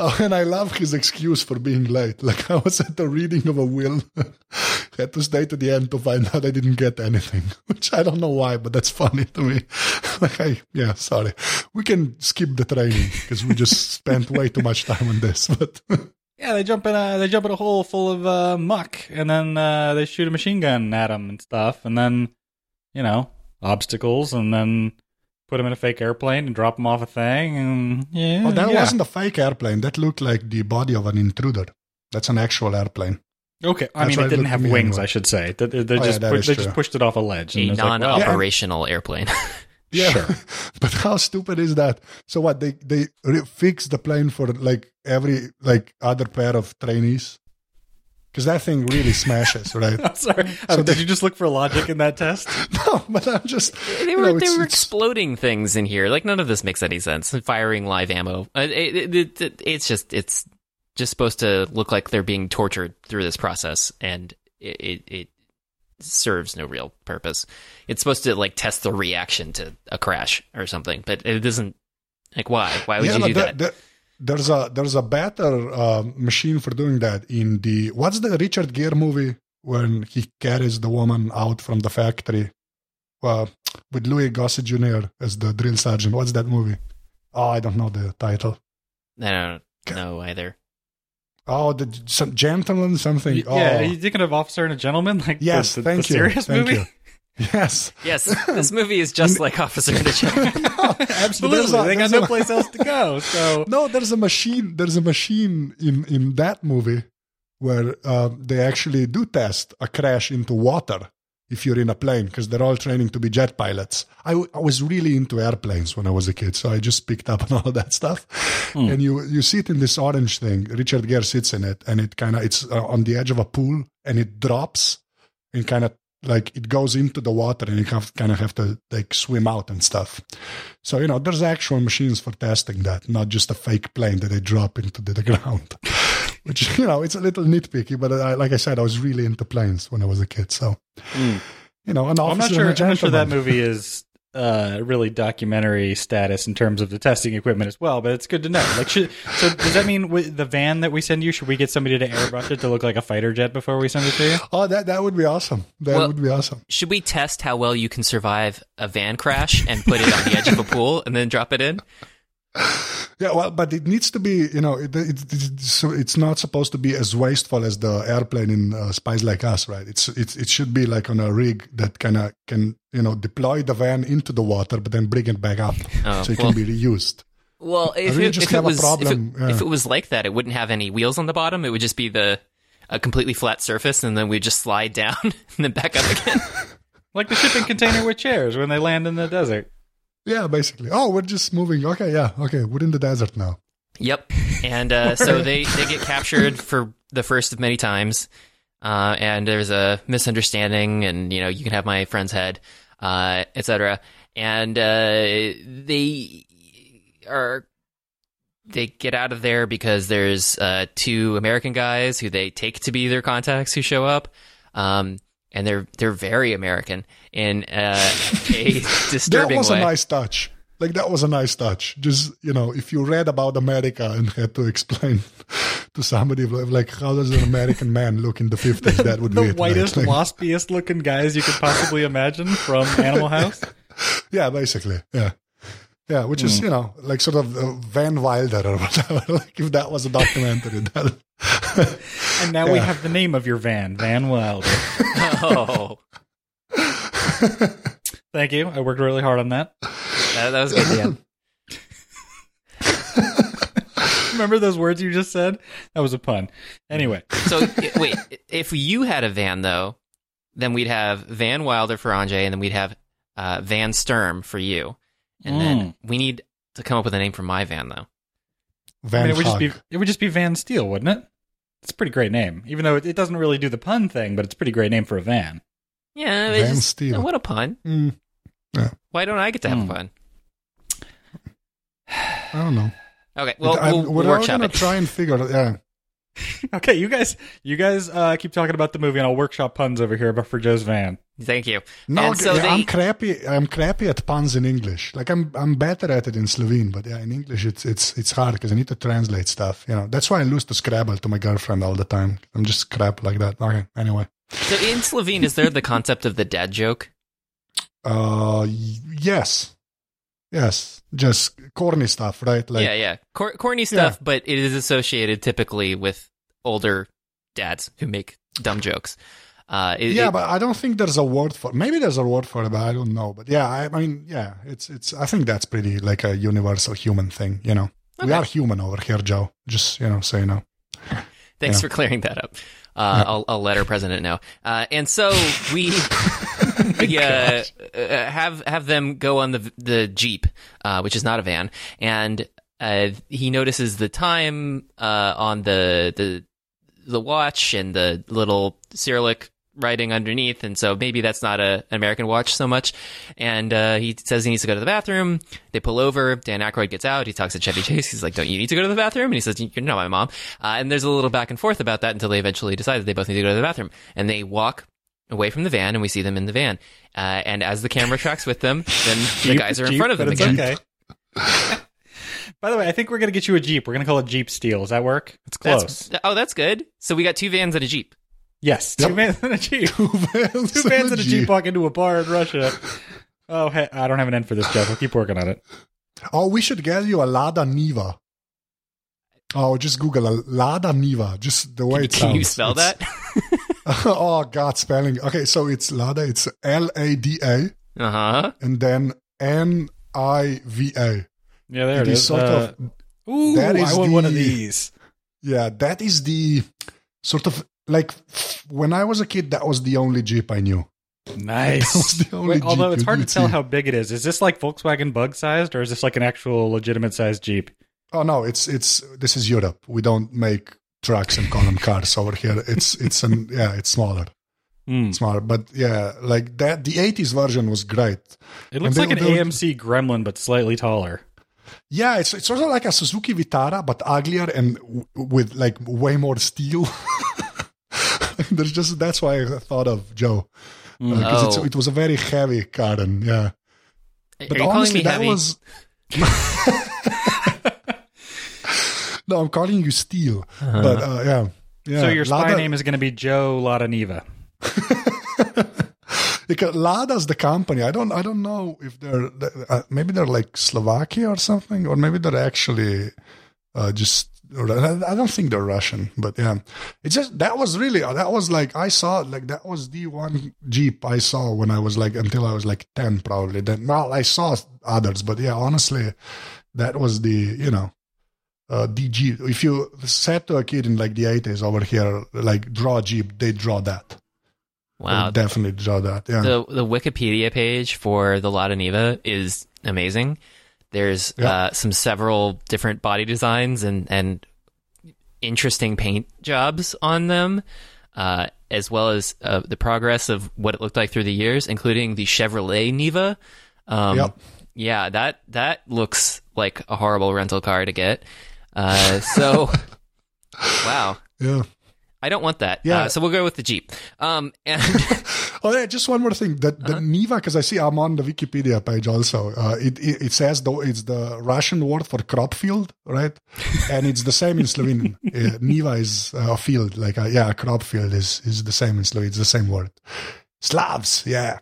Oh, and I love his excuse for being late. Like I was at the reading of a will, had to stay to the end to find out I didn't get anything, which I don't know why, but that's funny to me. Like I, yeah, sorry, we can skip the training because we just spent way too much time on this. But Yeah, they jump in a they jump in a hole full of uh, muck, and then uh, they shoot a machine gun at him and stuff, and then you know obstacles, and then put him in a fake airplane and drop him off a thing, and yeah, oh, that yeah. wasn't a fake airplane. That looked like the body of an intruder. That's an actual airplane. okay. I That's mean, it it didn't have wings, anyway. I should say. They, they, they Oh, yeah, just that pu- they just pushed it off a ledge. A and it's like, well, non-operational airplane. Yeah, Sure. but how stupid is that? So what they they re- fix the plane for like every like other pair of trainees because that thing really smashes, right? I'm sorry. So did they- you just look for logic in that test? no, but I'm just They you were know, they were exploding things in here. Like none of this makes any sense. Firing live ammo. Uh, It, it, it, it's just it's just supposed to look like they're being tortured through this process, and it, it it serves no real purpose. It's supposed to like test the reaction to a crash or something, but it doesn't. Like why? Why would yeah, you no, do there- that? there- there's a there's a better uh, machine for doing that in the what's the Richard Gere movie when he carries the woman out from the factory uh, with Louis Gossett Jr. as the drill sergeant. What's that movie? Oh, I don't know the title. I don't know either. Oh, the some gentleman something. oh. Yeah, are you thinking of Officer and a Gentleman? Like Yes, the, the, thank the you. serious Thank movie? you. Yes. Yes, this movie is just like Officer a Gentleman. Absolutely, a- they got no a- place else to go. So No, there's a machine. There's a machine in in that movie where uh, they actually do test a crash into water if you're in a plane because they're all training to be jet pilots. I, w- I was really into airplanes when I was a kid, so I just picked up on all of that stuff. And you you sit in this orange thing. Richard Gere sits in it, and it kind of it's uh, on the edge of a pool, and it drops, and kind of like it goes into the water, and you have, kind of have to like swim out and stuff. So you know, there's actual machines for testing that, not just a fake plane that they drop into the, the ground. Which you know, it's a little nitpicky, but I, like I said, I was really into planes when I was a kid. So hmm. you know, an I'm not sure. and a I'm not sure that movie is uh, really documentary status in terms of the testing equipment as well. But it's good to know. Like, should, so does that mean with the van that we send you? Should we get somebody to airbrush it to look like a fighter jet before we send it to you? Oh, that that would be awesome. That Well- would be awesome. Should we test how well you can survive a van crash and put it on the edge of a pool and then drop it in? Yeah, well, but it needs to be, you know, it, it, it's, it's not supposed to be as wasteful as the airplane in uh, Spies Like Us, right? It's, it's it should be like on a rig that kind of can, you know, deploy the van into the water, but then bring it back up Oh, so it well- can be reused. Well, if, really it, just if it have a was problem, if, it, yeah. if it was like that, it wouldn't have any wheels on the bottom. It would just be the a completely flat surface, and then we just slide down and then back up again. Like the shipping container with chairs when they land in the desert. Yeah, basically. Oh, we're just moving. Okay, yeah, okay, we're in the desert now. Yep. And uh, so they, they get captured for the first of many times. Uh, and there's a misunderstanding, and you know you can have my friend's head, uh, etc. And uh, they are they get out of there because there's uh, two American guys who they take to be their contacts who show up. Um, and they're they're very American in uh, a disturbing. way. That was way. a nice touch. Like that was a nice touch. Just you know, if you read about America and had to explain to somebody like how does an American man look in the fifties, that would the be it, right? whitest, Like- waspiest looking guys you could possibly imagine from Animal House. Yeah, basically. Yeah. Yeah, which is you know like sort of uh, Van Wilder or whatever. like if that was a documentary, that And now we have the name of your van, Van Wilder. Oh, Thank you. I worked really hard on that. that, that was good. Yeah. Remember those words you just said? That was a pun. Anyway, So wait, if you had a van though, then we'd have Van Wilder for Anže, and then we'd have uh, Van Sturm for you, and then we need to come up with a name for my van though. I mean, it would just be it would just be Van Steel, wouldn't it? It's a pretty great name, even though it, it doesn't really do the pun thing, but it's a pretty great name for a van. Yeah, it's Van just, Steel. what a pun! Mm, Why don't I get to have a pun? I don't know. Okay, well, I- we'll, we're we'll all workshop gonna it. try and figure. it- Yeah, Okay, you guys, you guys uh, keep talking about the movie, and I'll workshop puns over here, but for Joe's van. Thank you. no, so yeah, they, I'm crappy. I'm crappy at puns in English. Like I'm, I'm better at it in Slovene, but yeah, in English it's it's it's hard because I need to translate stuff. You know, that's why I lose to Scrabble to my girlfriend all the time. I'm just crap like that. Okay, anyway. so in Slovene, is there the concept of the dad joke? Uh, yes, yes, just corny stuff, right? Like yeah, yeah, Cor- corny stuff, but it is associated typically with older dads who make dumb jokes. Uh, it- yeah, it- but I don't think there's a word for. Maybe there's a word for it, but I don't know. But yeah, I, I mean, yeah, it's it's. I think that's pretty like a universal human thing. You know, we are human over here, Joe. Just you know, so you know. Thanks Yeah. for clearing that up. Uh, I'll, I'll let our president know. Uh, and so we, we uh, uh, have have them go on the the jeep, uh, which is not a van, and uh, he notices the time uh, on the the the watch and the little Cyrillic writing underneath, and so maybe that's not a an American watch so much. And uh, he says he needs to go to the bathroom. They pull over. Dan Aykroyd gets out. He talks to Chevy Chase. He's like, "Don't you need to go to the bathroom?" And he says, "You're not my mom." Uh, and there's a little back and forth about that until they eventually decide that they both need to go to the bathroom. And they walk away from the van, and we see them in the van. Uh, and as the camera tracks with them, then the Jeep, guys are in Jeep, front of them it's again. okay. By the way, I think we're gonna get you a Jeep. We're gonna call it Jeep Steel. Does that work? It's close. That's, oh, that's good. So we got two vans and a jeep. Yes, two vans and a Jeep. Two vans, Two vans and a Jeep walk into a bar in Russia. Oh, hey, I don't have an end for this, Jeff. We'll keep working on it. Oh, we should get you a Lada Niva. Oh, just Google a Lada Niva. Just the way it sounds. Can you spell It's- that? oh God, spelling. Okay, so it's Lada. It's L A D A Uh huh. and then N I V A. Yeah, there it It is is. sort Uh, of ooh, that is I want one of these. Yeah, that is the sort of like when I was a kid, that was the only Jeep I knew. Nice. That was the only Wait, although Jeep it's hard to tell how big it is. Is this like Volkswagen bug sized, or is this like an actual legitimate sized Jeep? Oh no, it's it's this is Europe. We don't make trucks and column cars over here. It's it's an yeah, it's smaller, Hmm. smaller. But yeah, like that. The '80s version was great. It looks they- like an they- AMC Gremlin, but slightly taller. Yeah, it's it's sort of like a Suzuki Vitara, but uglier and w- with like way more steel. There's just that's why I thought of Joe because Oh. it was a very heavy car and yeah. Are But you honestly, me that heavy? was. no, I'm calling you Steel. But uh, yeah, yeah. so your spy Lada, name is going to be Joe Ladaniva. because Lada's the company. I don't. I don't know if they're uh, maybe they're like Slovakia or something, or maybe they're actually uh, just. I don't think they're Russian, but yeah, it's just that was really that was like I saw like that was the one Jeep I saw when I was like until I was like ten probably. Then well I saw others, but yeah, honestly, that was the you know uh, the Jeep. If you said to a kid in like the eighties over here like draw a Jeep, they draw that. They wow. would definitely draw that. Yeah. The the Wikipedia page for the Lada Niva is amazing. There's Yeah. uh, some several different body designs and and interesting paint jobs on them, uh, as well as uh, the progress of what it looked like through the years, including the Chevrolet Niva. Um, Yep. Yeah, that that looks like a horrible rental car to get. Uh, so, wow. yeah. I don't want that. Yeah. Uh, so we'll go with the Jeep. Um, and Oh yeah, just one more thing. The the Uh-huh. Niva, because I see I'm on the Wikipedia page also. Uh, it, it it says though it's the Russian word for crop field, right? and it's the same in Slovene. uh, Niva is uh, a field, like a, yeah, a crop field is is the same in Slovene. It's the same word. Slavs, yeah.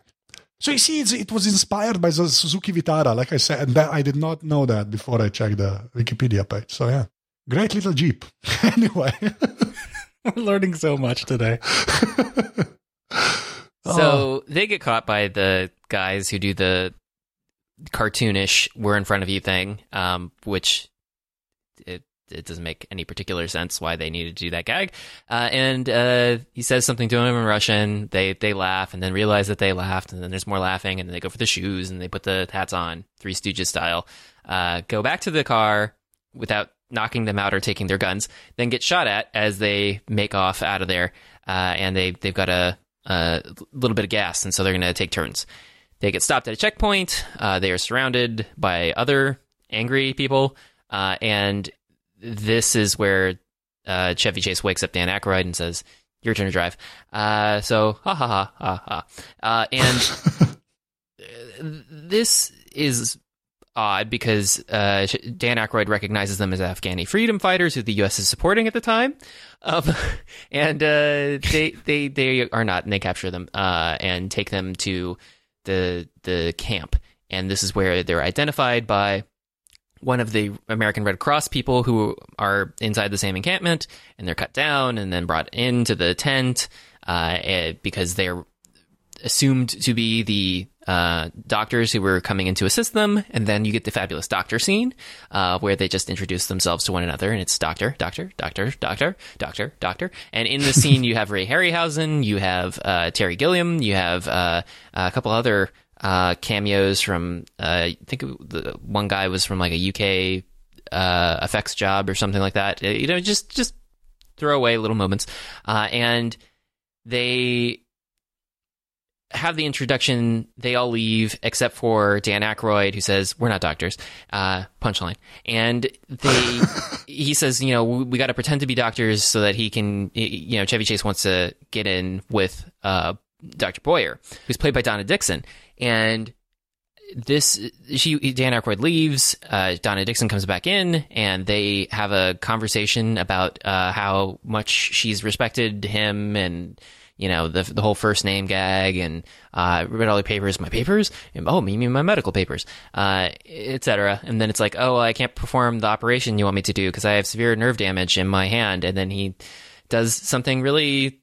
So you see, it's, it was inspired by the Suzuki Vitara, like I said, and that, I did not know that before I checked the Wikipedia page. So yeah, great little Jeep. anyway, We're learning so much today. So they get caught by the guys who do the cartoonish "we're in front of you" thing, um, which it it doesn't make any particular sense why they needed to do that gag. Uh, and uh, he says something to him in Russian. They they laugh and then realize that they laughed, and then there's more laughing, and then they go for the shoes and they put the hats on, Three Stooges style. Uh, go back to the car without knocking them out or taking their guns, then get shot at as they make off out of there. Uh, and they they've got a, a little bit of gas, and so they're going to take turns. They get stopped at a checkpoint. Uh, they are surrounded by other angry people, uh, and this is where uh, Chevy Chase wakes up Dan Aykroyd and says, "Your turn to drive." Uh, so, ha ha ha ha ha. Uh, and this is odd because uh, Dan Aykroyd recognizes them as Afghani freedom fighters who the U.S. is supporting at the time, um, and uh, they they they are not, and they capture them uh, and take them to the the camp, and this is where they're identified by one of the American Red Cross people who are inside the same encampment, and they're cut down and then brought into the tent uh, eh, because they're assumed to be the uh, doctors who were coming in to assist them, and then you get the fabulous doctor scene uh, where they just introduce themselves to one another, and it's doctor, doctor, doctor, doctor, doctor, doctor. And in the scene, you have Ray Harryhausen, you have uh, Terry Gilliam, you have uh, a couple other uh, cameos from. Uh, I think the one guy was from like a UK effects job or something like that. You know, just just throw away little moments, and they have the introduction. They all leave except for Dan Aykroyd, who says, "We're not doctors." Uh, punchline, and they he says, "You know, we, we got to pretend to be doctors so that he can." You know, Chevy Chase wants to get in with uh, Dr. Boyer, who's played by Donna Dixon, and this she Dan Aykroyd leaves. Uh, Donna Dixon comes back in, and they have a conversation about uh, how much she's respected him, and you know the the whole first name gag, and uh, read all the papers, my papers, and, oh, me, me, my medical papers, uh, etc. And then it's like, oh, I can't perform the operation you want me to do because I have severe nerve damage in my hand, and then he does something really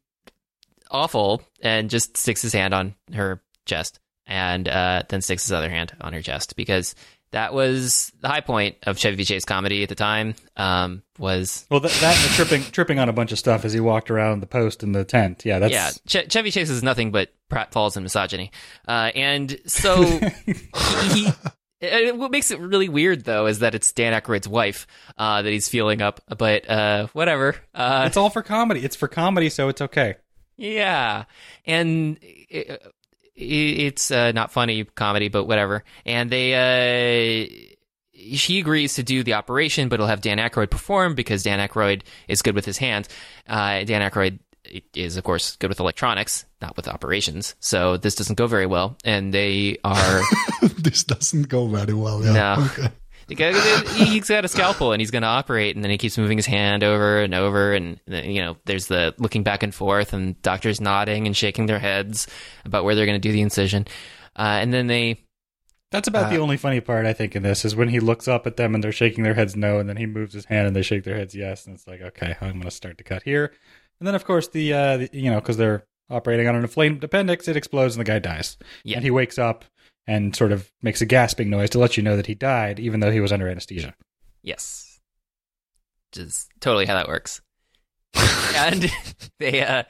awful and just sticks his hand on her chest and uh, then sticks his other hand on her chest because that was the high point of Chevy Chase comedy at the time. Um, was Well, that, that and the tripping tripping on a bunch of stuff as he walked around the post in the tent. Yeah, that's yeah, Ch- Chevy Chase is nothing but pratfalls and misogyny, uh, and so he. and What makes it really weird, though, is that it's Dan Aykroyd's wife uh, that he's feeling up. But uh, whatever. Uh, it's all for comedy. It's for comedy, so it's okay. Yeah, and it, it's uh, not funny comedy, but whatever. And they, uh, she agrees to do the operation, but he'll have Dan Aykroyd perform because Dan Aykroyd is good with his hands. Uh, Dan Aykroyd is, of course, good with electronics, not with operations. So this doesn't go very well, and they are. this doesn't go very well. Yeah. No. Okay. He's got a scalpel and he's going to operate, and then he keeps moving his hand over and over, and you know, there's the looking back and forth, and doctors nodding and shaking their heads about where they're going to do the incision, uh, and then they, That's about the only funny part I think in this is when he looks up at them and they're shaking their heads no, and then he moves his hand and they shake their heads yes, and it's like okay, I'm going to start to cut here, and then of course the, uh, the you know because they're operating on an inflamed appendix, it explodes and the guy dies, Yeah. and he wakes up and sort of makes a gasping noise to let you know that he died, even though he was under anesthesia. yes, which is totally how that works, and they, uh,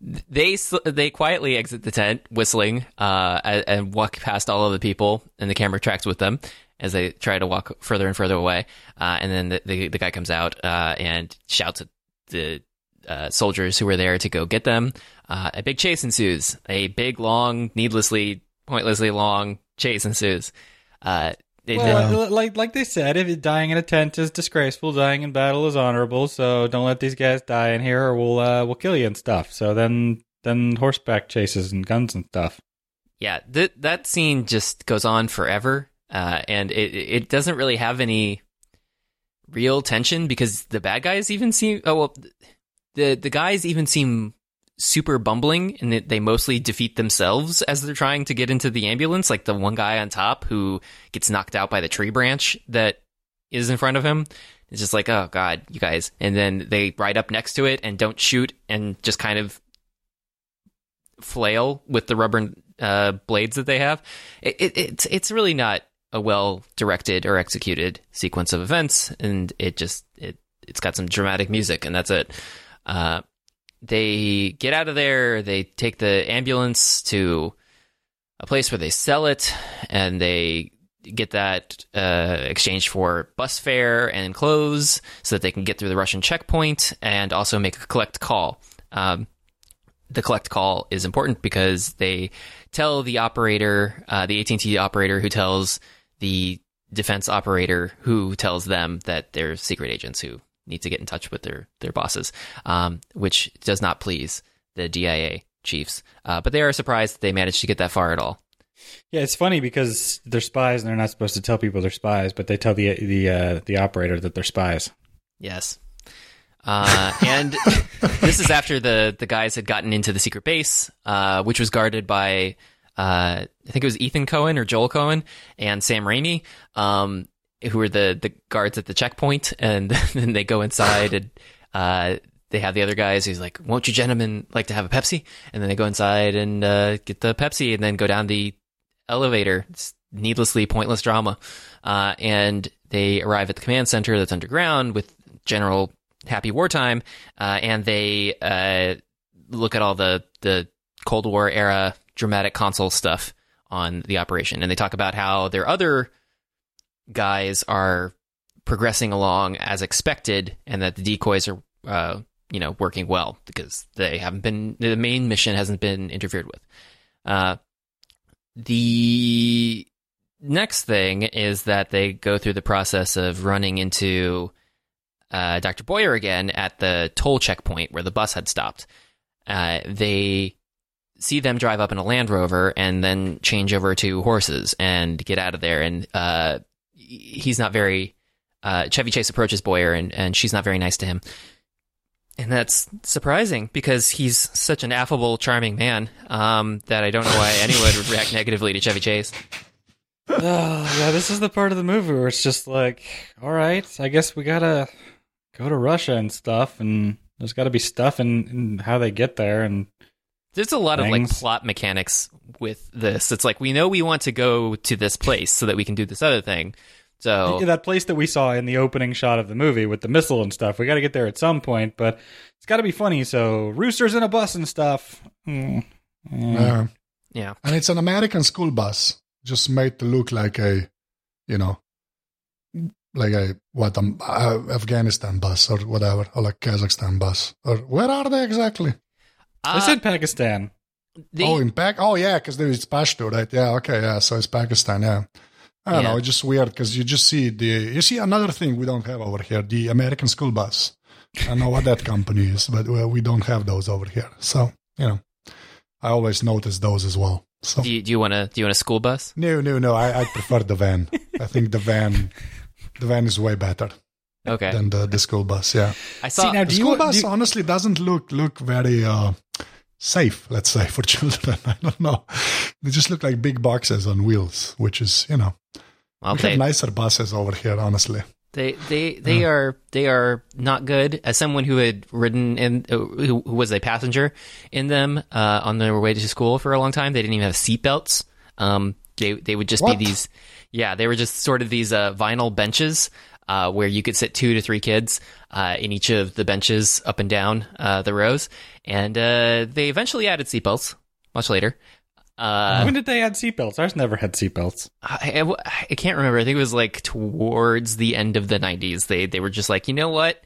they they quietly exit the tent, whistling, uh, and, and walk past all of the people, and the camera tracks with them as they try to walk further and further away. Uh, and then the, the the guy comes out uh, and shouts at the uh, soldiers who were there to go get them. Uh, a big chase ensues. A big, long, needlessly, pointlessly long chase ensues. Uh, Well, like like they said, if dying in a tent is disgraceful, dying in battle is honorable. So don't let these guys die in here, or we'll uh, we'll kill you and stuff. So then then horseback chases and guns and stuff. yeah, th- that scene just goes on forever, uh, and it it doesn't really have any real tension because the bad guys even seem oh well, the the guys even seem super bumbling and they mostly defeat themselves as they're trying to get into the ambulance. Like the one guy on top who gets knocked out by the tree branch that is in front of him. It's just like, oh god, you guys. And then they ride up next to it and don't shoot and just kind of flail with the rubber uh, blades that they have. It, it, it's it's really not a well directed or executed sequence of events, and it just it it's got some dramatic music, and that's it. Uh, they get out of there. They take the ambulance to a place where they sell it, and they get that uh, exchanged for bus fare and clothes, so that they can get through the Russian checkpoint and also make a collect call. Um, the collect call is important because they tell the operator, uh, the AT&T operator, who tells the defense operator, who tells them that they're secret agents who need to get in touch with their their bosses, um, which does not please the DIA chiefs. Uh, but they are surprised that they managed to get that far at all. Yeah, it's funny because they're spies and they're not supposed to tell people they're spies, but they tell the the uh, the operator that they're spies. Yes. Uh, and this is after the the guys had gotten into the secret base, uh, which was guarded by uh, I think it was Ethan Coen or Joel Coen and Sam Raimi, um, who are the the guards at the checkpoint. And then they go inside and uh, they have the other guys. He's like, "Won't you gentlemen like to have a Pepsi?" And then they go inside and uh, get the Pepsi, and then go down the elevator. It's needlessly pointless drama, uh, and they arrive at the command center that's underground with General Happy Wartime, uh, and they uh, look at all the the Cold War era dramatic console stuff on the operation, and they talk about how their other guys are progressing along as expected, and that the decoys are, uh, you know, working well because they haven't been the main mission hasn't been interfered with. Uh, the next thing is that they go through the process of running into uh, Dr. Boyer again at the toll checkpoint where the bus had stopped. Uh, they see them drive up in a Land Rover and then change over to horses and get out of there. And uh, he's not very. Uh, Chevy Chase approaches Boyer and, and she's not very nice to him. And that's surprising because he's such an affable, charming man um, that I don't know why anyone would react negatively to Chevy Chase. Oh, yeah, this is the part of the movie where it's just like, all right, I guess we gotta go to Russia and stuff, and there's got to be stuff in how they get there, and There's a lot of like plot mechanics with this. It's like we know we want to go to this place so that we can do this other thing. So that place that we saw in the opening shot of the movie with the missile and stuff. We got to get there at some point, but it's got to be funny. So roosters in a bus and stuff. Mm. Mm. Yeah. yeah, And it's an American school bus, just made to look like a, you know, like a what um, uh, Afghanistan bus or whatever, or like Kazakhstan bus, or where are they exactly? I Uh, said Pakistan. the- oh, in Pak. Oh, yeah, because there is Pashto, right? Yeah, okay, yeah. So it's Pakistan. Yeah. I don't Yeah. know. It's just weird because you just see the you see another thing we don't have over here: the American school bus. I know what that company is, but well, we don't have those over here. So you know, I always notice those as well. So do you, do you want to do you want a school bus? no, no, no. I, I prefer the van. I think the van, the van is way better Okay, than the, the school bus. Yeah, I saw. See, now, the do you, school do bus you- honestly doesn't look look very uh, safe. Let's say for children. I don't know. They just look like big boxes on wheels, which is you know well, we they, have nicer buses over here. Honestly, they they they are they are not good. As someone who had ridden in, uh, who, who was a passenger in them uh, on their way to school for a long time, they didn't even have seatbelts. Um, they they would just What? be these. Yeah, they were just sort of these uh, vinyl benches uh, where you could sit two to three kids uh, in each of the benches up and down uh, the rows, and uh, they eventually added seatbelts much later. Uh, when did they add seatbelts? Ours never had seatbelts. I, I, I can't remember. I think it was like towards the end of the 90s. They they were just like, you know what?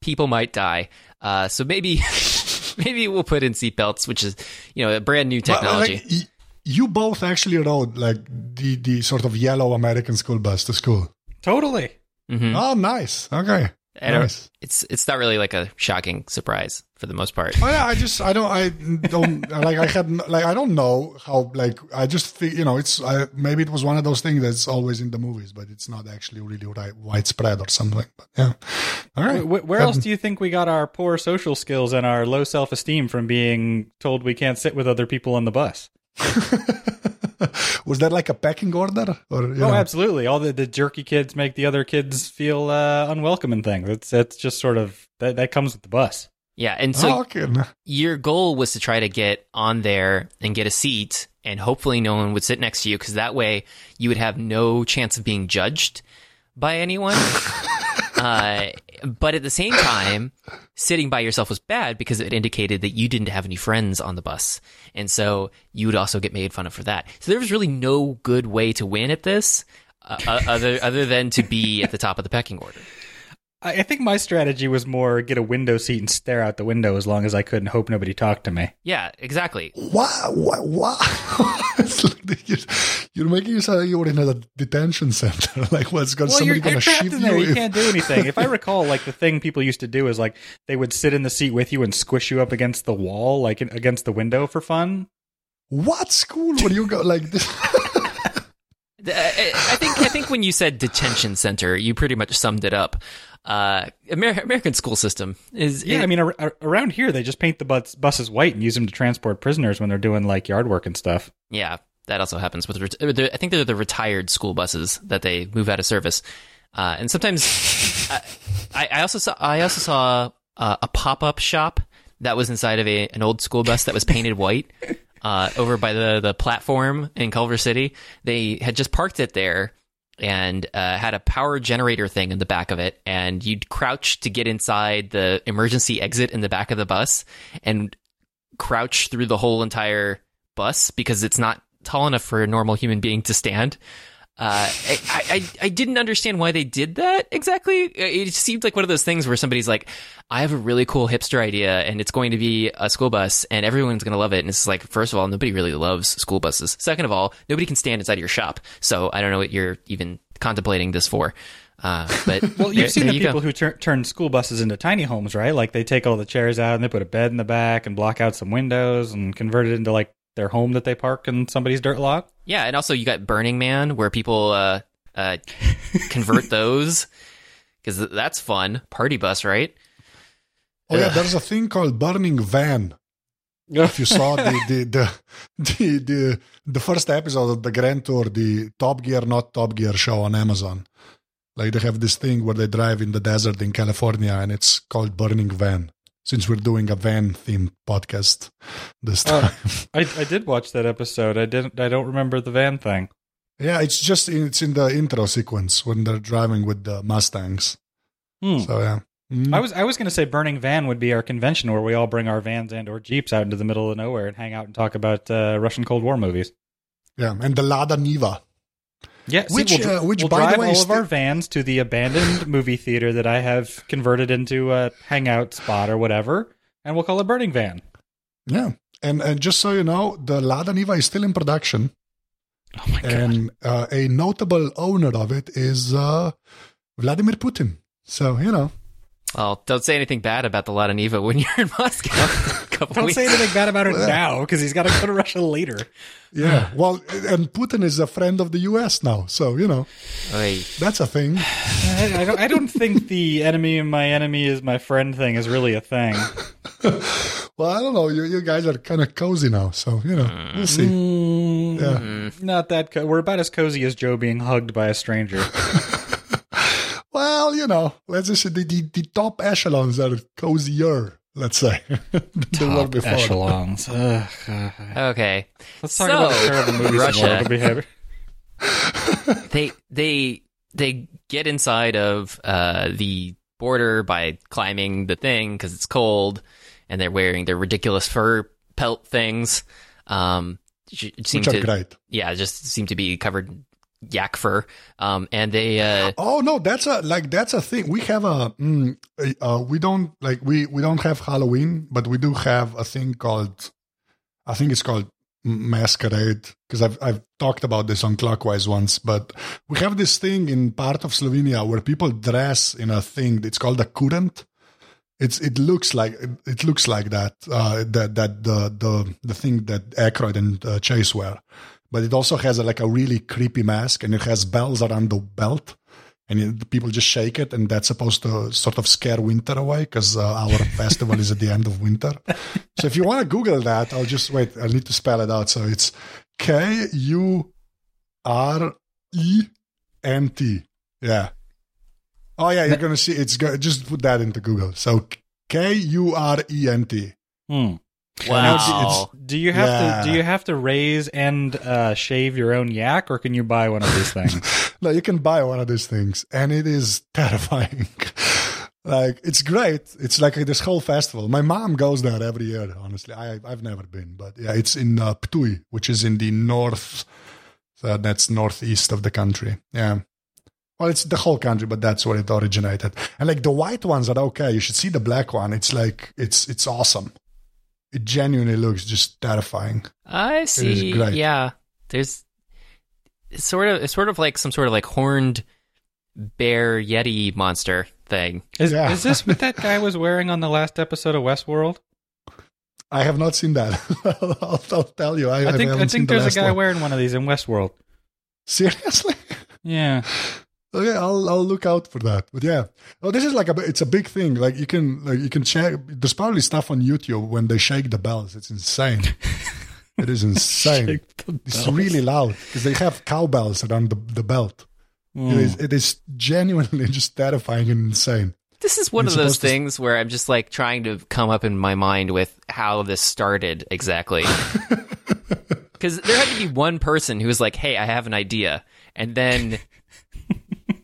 People might die. Uh, so maybe maybe we'll put in seatbelts, which is, you know, a brand new But, technology. like, you both actually rode like the the sort of yellow American school bus to school. Totally. Mhm. Oh, nice. Okay, I don't- nice. It's it's not really like a shocking surprise for for the most part. Oh, yeah, I just I don't I don't like I had like I don't know how like I just think you know it's I, maybe it was one of those things that's always in the movies, but it's not actually really right, widespread or something. But yeah, all right. Where, where else do you think we got our poor social skills and our low self esteem from being told we can't sit with other people on the bus? was that like a pecking order? Or you Oh, know? absolutely. All the, the jerky kids make the other kids feel uh, unwelcome and things. It's it's just sort of that that comes with the bus. Yeah, and so oh, your goal was to try to get on there and get a seat, and hopefully no one would sit next to you because that way you would have no chance of being judged by anyone. uh, but at the same time, sitting by yourself was bad because it indicated that you didn't have any friends on the bus, and so you would also get made fun of for that. So there was really no good way to win at this. Uh, uh, other other than to be at the top of the pecking order. I, I think my strategy was more get a window seat and stare out the window as long as I could and hope nobody talked to me. Yeah, exactly. Wow, wow, wow. You're, you're making yourself like you're in a detention center. like, what's going Well, somebody you're, going you're to trapped shoot in there. you? You if- can't do anything. if I recall, like the thing people used to do is like they would sit in the seat with you and squish you up against the wall, like in, against the window for fun. what school would you go like this? I I think I think when you said detention center, you pretty much summed it up. Uh, Amer- American school system is Yeah, I mean, ar- ar- around here they just paint the bus- buses white and use them to transport prisoners when they're doing like yard work and stuff. yeah, that also happens with. Ret- I think they're the retired school buses that they move out of service, uh, and sometimes I, I also saw I also saw uh, a pop up shop that was inside of a, an old school bus that was painted white. Uh, over by the, the platform in Culver City, they had just parked it there and uh, had a power generator thing in the back of it, and you'd crouch to get inside the emergency exit in the back of the bus, and crouch through the whole entire bus because it's not tall enough for a normal human being to stand. Uh, I, I I didn't understand why they did that exactly. It seemed like one of those things where somebody's like, "I have a really cool hipster idea, and it's going to be a school bus, and everyone's going to love it." And it's like, first of all, nobody really loves school buses. Second of all, nobody can stand inside of your shop, so I don't know what you're even contemplating this for. Uh, but Well, you've there- seen there the you go. people who tur- turn school buses into tiny homes, right? Like they take all the chairs out and they put a bed in the back and block out some windows and convert it into like their home that they park in somebody's dirt lot. Yeah, and also you got Burning Man, where people uh, uh, convert those because that's fun. Party bus, right? Oh yeah, there's a thing called burning van. If you saw the the the the, the, the first episode of the Grand Tour, the Top Gear not Top Gear show on Amazon, like they have this thing where they drive in the desert in California, and it's called Burning Van. Since we're doing a van themed podcast this Oh. time, I, I did watch that episode. I didn't. I don't remember the van thing. yeah, it's just it's in the intro sequence when they're driving with the Mustangs. Hmm. So yeah. Mm. I was I was going to say burning van would be our convention where we all bring our vans and or jeeps out into the middle of nowhere and hang out and talk about uh, Russian Cold War movies. yeah, and the Lada Niva. Yeah, see, Which, we'll, uh, which, we'll by the drive way, all of our vans to the abandoned movie theater that I have converted into a hangout spot or whatever, and we'll call it Burning Van. Yeah, and and just so you know, the Lada Niva is still in production. Oh my god! and uh, a notable owner of it is uh, Vladimir Putin. So you know, Well, don't say anything bad about the Lada Niva when you're in Moscow. Don't weeks. say anything bad about it now because he's got to go to Russia later. yeah. well, and Putin is a friend of the U.S. now, so you know Oy. that's a thing. I, I don't. I don't think the enemy of my enemy is my friend thing is really a thing. Well, I don't know. You, you guys are kind of cozy now, so you know we'll see. Yeah. Mm, Not that. Co- we're about as cozy as Joe being hugged by a stranger. Well, you know, let's just say the, the, the top echelons are cozier. Let's say than they Top before. echelons. Ugh. Okay. Let's talk So, about the terrible movies Russia. and behavior. they they they get inside of uh, the border by climbing the thing because it's cold, and they're wearing their ridiculous fur pelt things. Um, it seemed Which are to great. yeah, just seem to be covered in yak fur. Um, and they uh, Oh no, that's a like that's a thing. We have a mm, uh, we don't like we we don't have Halloween, but we do have a thing called I think it's called masquerade because I've I've talked about this on Clockwise once, but we have this thing in part of Slovenia where people dress in a thing. It's called a Kurent, It's it looks like it looks like that uh, that that the the the thing that Aykroyd and uh, Chase wear, but it also has a, like a really creepy mask and it has bells around the belt, and it, people just shake it, and that's supposed to sort of scare winter away because uh, our festival is at the end of winter. So if you want to Google that, I'll just wait. I need to spell it out. So it's K U R E N T. Yeah. Oh yeah, you're gonna see. It's go, just put that into Google. So K U R E N T. Hmm. Wow. Do you have Yeah. to do you have to raise and uh, shave your own yak, or can you buy one of these things? No, you can buy one of these things, and it is terrifying. like it's great. It's like this whole festival. My mom goes there every year. Honestly, I I've never been, but yeah, it's in uh, Ptuj, which is in the north. So that's northeast of the country. Yeah. Well, it's the whole country, but that's where it originated. And like the white ones are okay. You should see the black one. It's like it's it's awesome. It genuinely looks just terrifying. I see. Yeah, there's it's sort of it's sort of like some sort of like horned bear yeti monster thing. Is, Yeah. is this what that guy was wearing on the last episode of Westworld? I have not seen that. I'll, I'll tell you. I, I think I haven't seen think the there's a guy one. wearing one of these in Westworld. Seriously? Yeah. Okay, I'll I'll look out for that. But yeah, oh, this is like a it's a big thing. Like you can like you can check. There's probably stuff on YouTube when they shake the bells. It's insane. it is insane. It's really loud because they have cowbells around the, the belt. Hmm. It is it is genuinely just terrifying and insane. This is one You're of those supposed to- things where I'm just like trying to come up in my mind with how this started exactly. Because there had to be one person who was like, "Hey, I have an idea," and then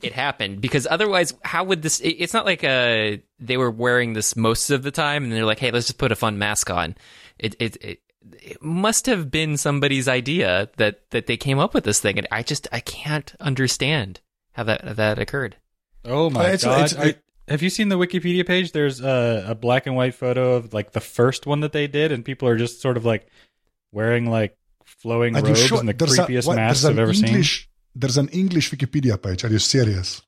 it happened. Because otherwise, how would this? it- It's not like uh they were wearing this most of the time, and they're like, "Hey, let's just put a fun mask on." It it. it it must have been somebody's idea that, that they came up with this thing, and I just I can't understand how that that occurred. Oh my it's- god! it's- I- have you seen the Wikipedia page? There's a, a black and white photo of like the first one that they did, and people are just sort of like wearing like flowing Are robes sure? and the There's a- creepiest what, masks I've an ever seen. English, There's an English Wikipedia page. Are you serious?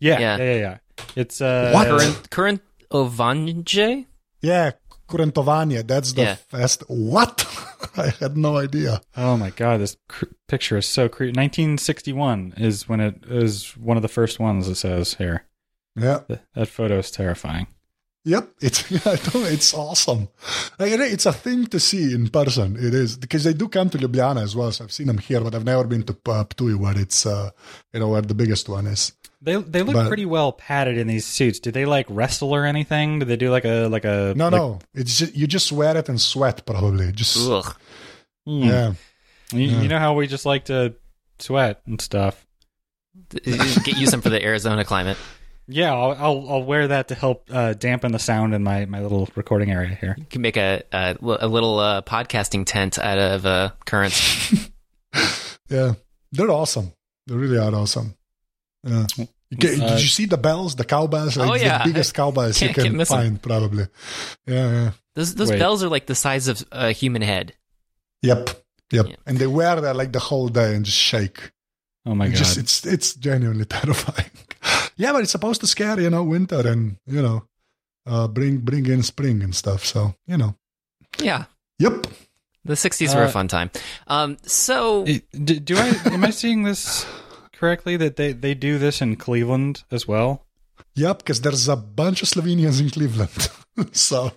Yeah, Yeah. yeah, yeah, yeah. It's uh, What? Current current Ovanje? Yeah, current Kurentovanje. That's the Yeah. fest. What? I had no idea. Oh my god, this cr- picture is so creepy. 1961 is when it is one of the first ones. It says here. Yeah. Th- That photo is terrifying. Yep, it's I don't it's awesome. Like, it's a thing to see in person. It is because they do come to Ljubljana as well. So I've seen them here, but I've never been to uh, Ptuj, where it's uh, you know where the biggest one is. They they look But- pretty well padded in these suits. Do they like wrestle or anything? Do they do like a like a No, like- no, it's just you just wear it and sweat probably. Just Ugh. Hmm. yeah, You, Yeah. you know how we just like to sweat and stuff. Get use them for the Arizona climate. Yeah, I'll I'll, I'll wear that to help uh, dampen the sound in my, my little recording area here. You can make a a, a little uh, podcasting tent out of uh, Kurents. yeah, they're awesome. They really are awesome. Yeah. You Uh, did you see the bells, the cowbells? Like Oh, yeah. the biggest cowbells you Can't- can't can miss 'em. find, probably. Yeah, yeah. Those those Wait. bells are like the size of a human head. Yep, yep. Yeah. And they wear that like the whole day and just shake. Oh my It god! just it's it's genuinely terrifying. Yeah, but it's supposed to scare you know winter and you know uh, bring bring in spring and stuff. So you know, Yeah, yep. the '60s were a Uh, fun time. Um, so do, do I am I seeing this correctly that they, they do this in Cleveland as well? Yep, because there's a bunch of Slovenians in Cleveland. so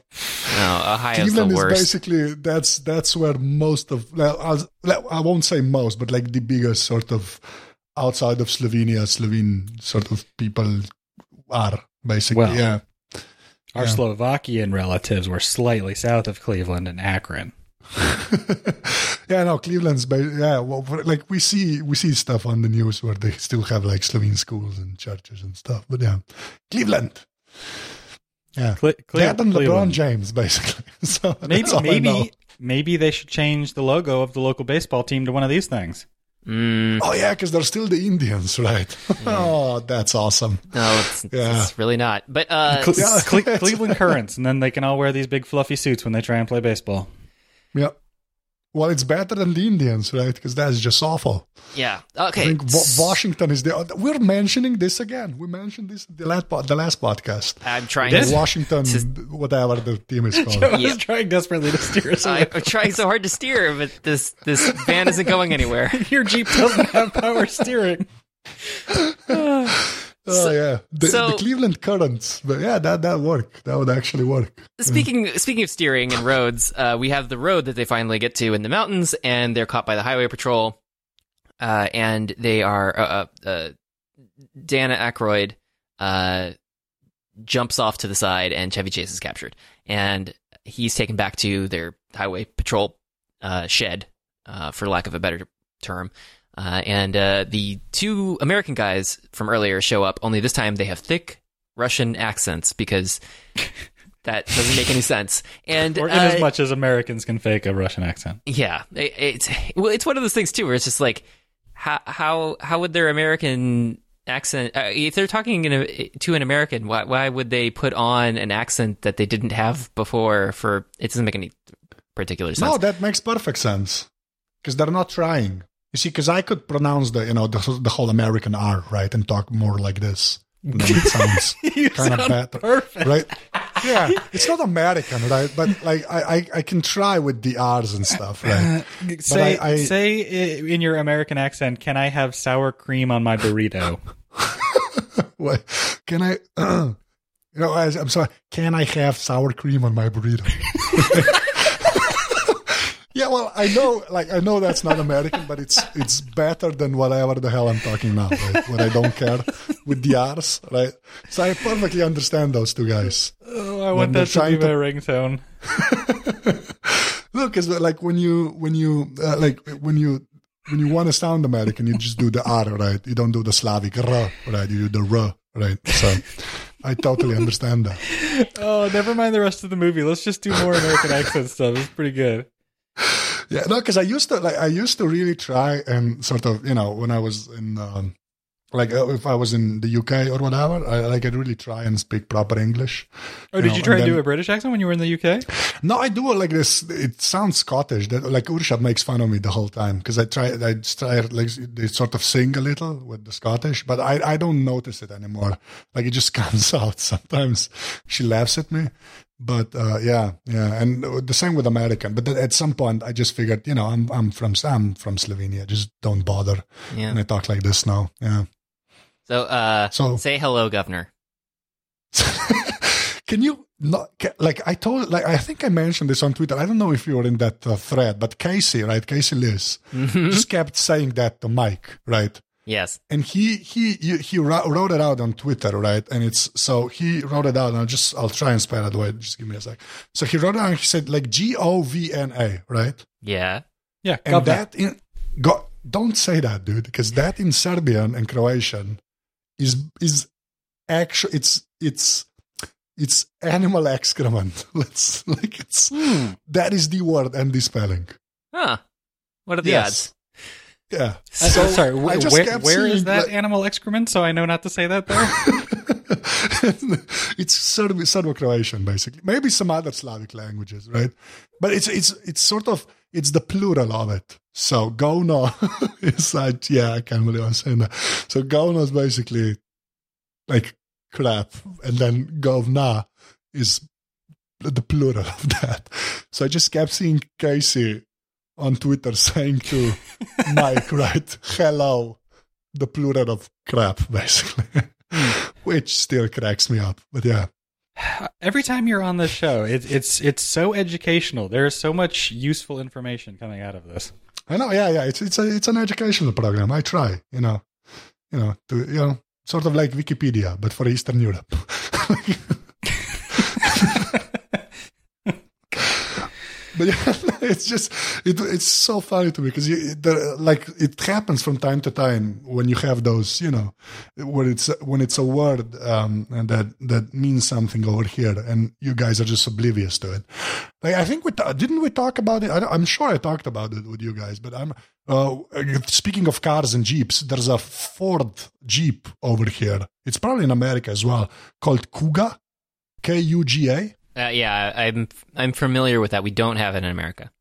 no, Ohio's Cleveland the is basically that's that's where most of well, I'll- I won't say most, but like the biggest sort of outside of Slovenia, Slovene sort of people are basically. Well, yeah, Our Yeah. Slovakian relatives were slightly south of Cleveland and Akron. yeah, no, Cleveland's yeah. Well, like we see we see stuff on the news where they still have like Slovene schools and churches and stuff. But yeah, Cleveland. Yeah, Cle- Cle- that and LeBron James basically. so Maybe that's all I know. maybe maybe they should change the logo of the local baseball team to one of these things. Mm, Oh yeah, because they're still the Indians, right? oh, that's awesome. no, it's, Yeah. it's really not. But uh, Cle- Yeah. Cle- Cleveland Currents, and then they can all wear these big fluffy suits when they try and play baseball. Yep. Well, it's better than the Indians, right? Because that's just awful. Yeah. Okay. I think Wa- Washington is the. We're mentioning this again. We mentioned this the last po- the last podcast. I'm trying Did? to. Washington, whatever the team is called. I Yeah. was trying desperately to steer us I, away. I'm trying so hard to steer, but this this van isn't going anywhere. Your Jeep doesn't have power steering. Oh yeah, the, so- the Cleveland Currents. But yeah, that that work. That would actually work. Speaking speaking of steering and roads, uh, we have the road that they finally get to in the mountains, and they're caught by the highway patrol. Uh, and they are uh, uh, uh, Dana Aykroyd uh, jumps off to the side, and Chevy Chase is captured, and he's taken back to their highway patrol uh, shed, uh, for lack of a better term. Uh, and uh, the two American guys from earlier show up. Only this time they have thick Russian accents because that doesn't make any sense. And Or in uh, as much as Americans can fake a Russian accent. yeah, it, it's well, it's one of those things too, where it's just like, how how how would their American accent? Uh, if they're talking in a, to an American, why why would they put on an accent that they didn't have before? For it doesn't make any particular sense. No, that makes perfect sense because they're not trying. You see, because I could pronounce the you know the, the whole American R right and talk more like this. And then it sounds kind of better, perfect. right? Yeah, it's not American, right? But like I, I, I can try with the R's and stuff, right? Uh, say, I- I- say in your American accent, can I have sour cream on my burrito? Wait, can I? you know, I, I'm sorry. Can I have sour cream on my burrito? yeah, well, I know, like, I know that's not American, but it's it's better than whatever the hell I'm talking now, right? When I don't care with the R's, right? So I perfectly understand those two guys. Oh, I want that to be my to- ringtone. Look, it's like when you when you uh, like when you when you want to sound American, you just do the R, right? You don't do the Slavic R, right? You do the R, right? So I totally understand that. Oh, never mind the rest of the movie. Let's just do more American accent stuff. It's pretty good. Yeah, no, because I used to like I used to really try and sort of you know when I was in um, like uh, if I was in the UK or whatever, I like I'd really try and speak proper English. Oh, did know, you try and and do a British accent when you were in the UK? No, I do it like this. It sounds Scottish. That like Urshad makes fun of me the whole time because I try. I just try like they sort of sing a little with the Scottish, but I I don't notice it anymore. Like it just comes out sometimes. She laughs at me, but uh, yeah, yeah, and the same with American. But at some point, I just figured, you know, I'm I'm from I'm from Slovenia. Just don't bother. Yeah. And I talk like this now. Yeah. So, uh, So- say hello, governor. Can you not like I told like I think I mentioned this on Twitter. I don't know if you were in that uh, thread, but Casey, right? Casey Liss just kept saying that to Mike, right? Yes. And he he he, he wrote wrote it out on Twitter, right? And it's so he wrote it out. And I'll just I'll try and spell it. Wait, just give me a sec. So he wrote it out. and He said like G O V N A, right? Yeah. Yeah, And governor. that in go, don't say that, dude, because that in Serbian and Croatian is is actually it's it's it's animal excrement. Let's like it's hmm. that is the word and the spelling. Huh. What are the Yes. odds? Yeah. Uh, So sorry, I wh- just where, where is that like- animal excrement? So I know not to say that there. it's Serb- Serbo-Croatian, basically. Maybe some other Slavic languages, right? But it's it's it's sort of it's the plural of it. So govno is like yeah, I can't believe I'm saying that. So govno is basically like crap, and then govna is the plural of that. So I just kept seeing Casey on Twitter saying to Mike, right, hello, the plural of crap, basically, hmm. which still cracks me up. But yeah, Every time you're on this show, it, it's it's so educational. There is so much useful information coming out of this. I know, yeah, yeah, it's it's a, it's an educational program. I try, you know, you know, to you know, sort of like Wikipedia, but for Eastern Europe. But yeah, it's just it, it's so funny to me because you, the, like it happens from time to time when you have those you know when it's when it's a word um, and that that means something over here and you guys are just oblivious to it. Like I think we didn't we talk about it. I, I'm sure I talked about it with you guys, but I'm uh, speaking of cars and jeeps. There's a Ford Jeep over here. It's probably in America as well called Kuga, K U G A. Uh, yeah, I'm I'm familiar with that. We don't have it in America.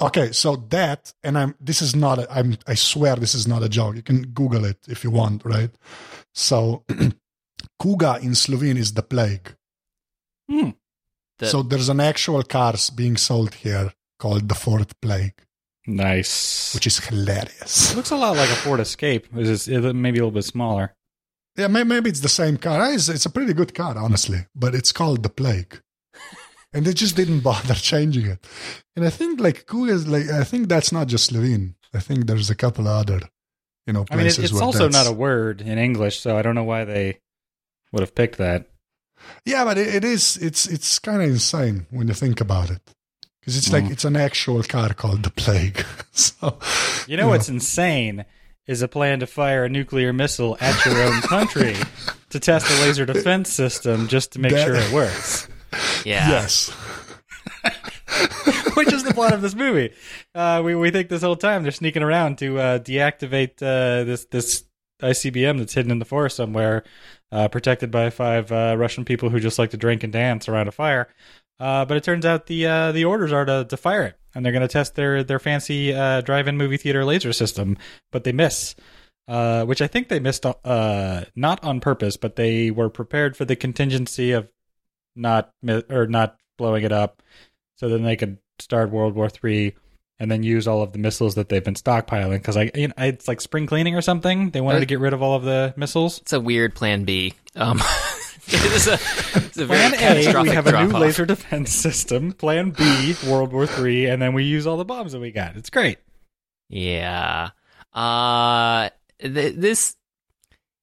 Okay, so that, and I'm. This is not. A, I'm. I swear, this is not a joke. You can Google it if you want, right? So, kuga in Slovene is the plague. Hmm. The- so there's an actual cars being sold here called the Fourth Plague, Nice. which is hilarious. It looks a lot like a Ford Escape. It's it, maybe a little bit smaller. Yeah, maybe it's the same car. It's, it's a pretty good car, honestly, but it's called the Plague. And they just didn't bother changing it. And I think like Kuga is like I think that's not just Slovene. I think there's a couple other, you know, I mean, places it's where also not a word in English, so I don't know why they would have picked that. Yeah, but it, it is. It's it's kind of insane when you think about it, because it's like Mm. it's an actual car called the Plague. so You know what's insane is a plan to fire a nuclear missile at your own country to test a laser defense system just to make That- sure it works. Yeah. Yes. Which is the plot of this movie. Uh, we we think this whole time they're sneaking around to uh, deactivate uh, this this ICBM that's hidden in the forest somewhere, uh, protected by five uh, Russian people who just like to drink and dance around a fire. Uh, but it turns out the uh, the orders are to, to fire it, and they're going to test their their fancy uh, drive-in movie theater laser system, but they miss. Uh, which I think they missed, uh, not on purpose, but they were prepared for the contingency of not or not blowing it up, so then they could start World War Three and then use all of the missiles that they've been stockpiling. Because I, you know, it's like spring cleaning or something. They wanted Uh, to get rid of all of the missiles. It's a weird plan B. Um, it's a, it's a Plan A, we have a new drop-off. laser defense system. Plan B, World War Three, and then we use all the bombs that we got. It's great. Yeah. Uh, th- this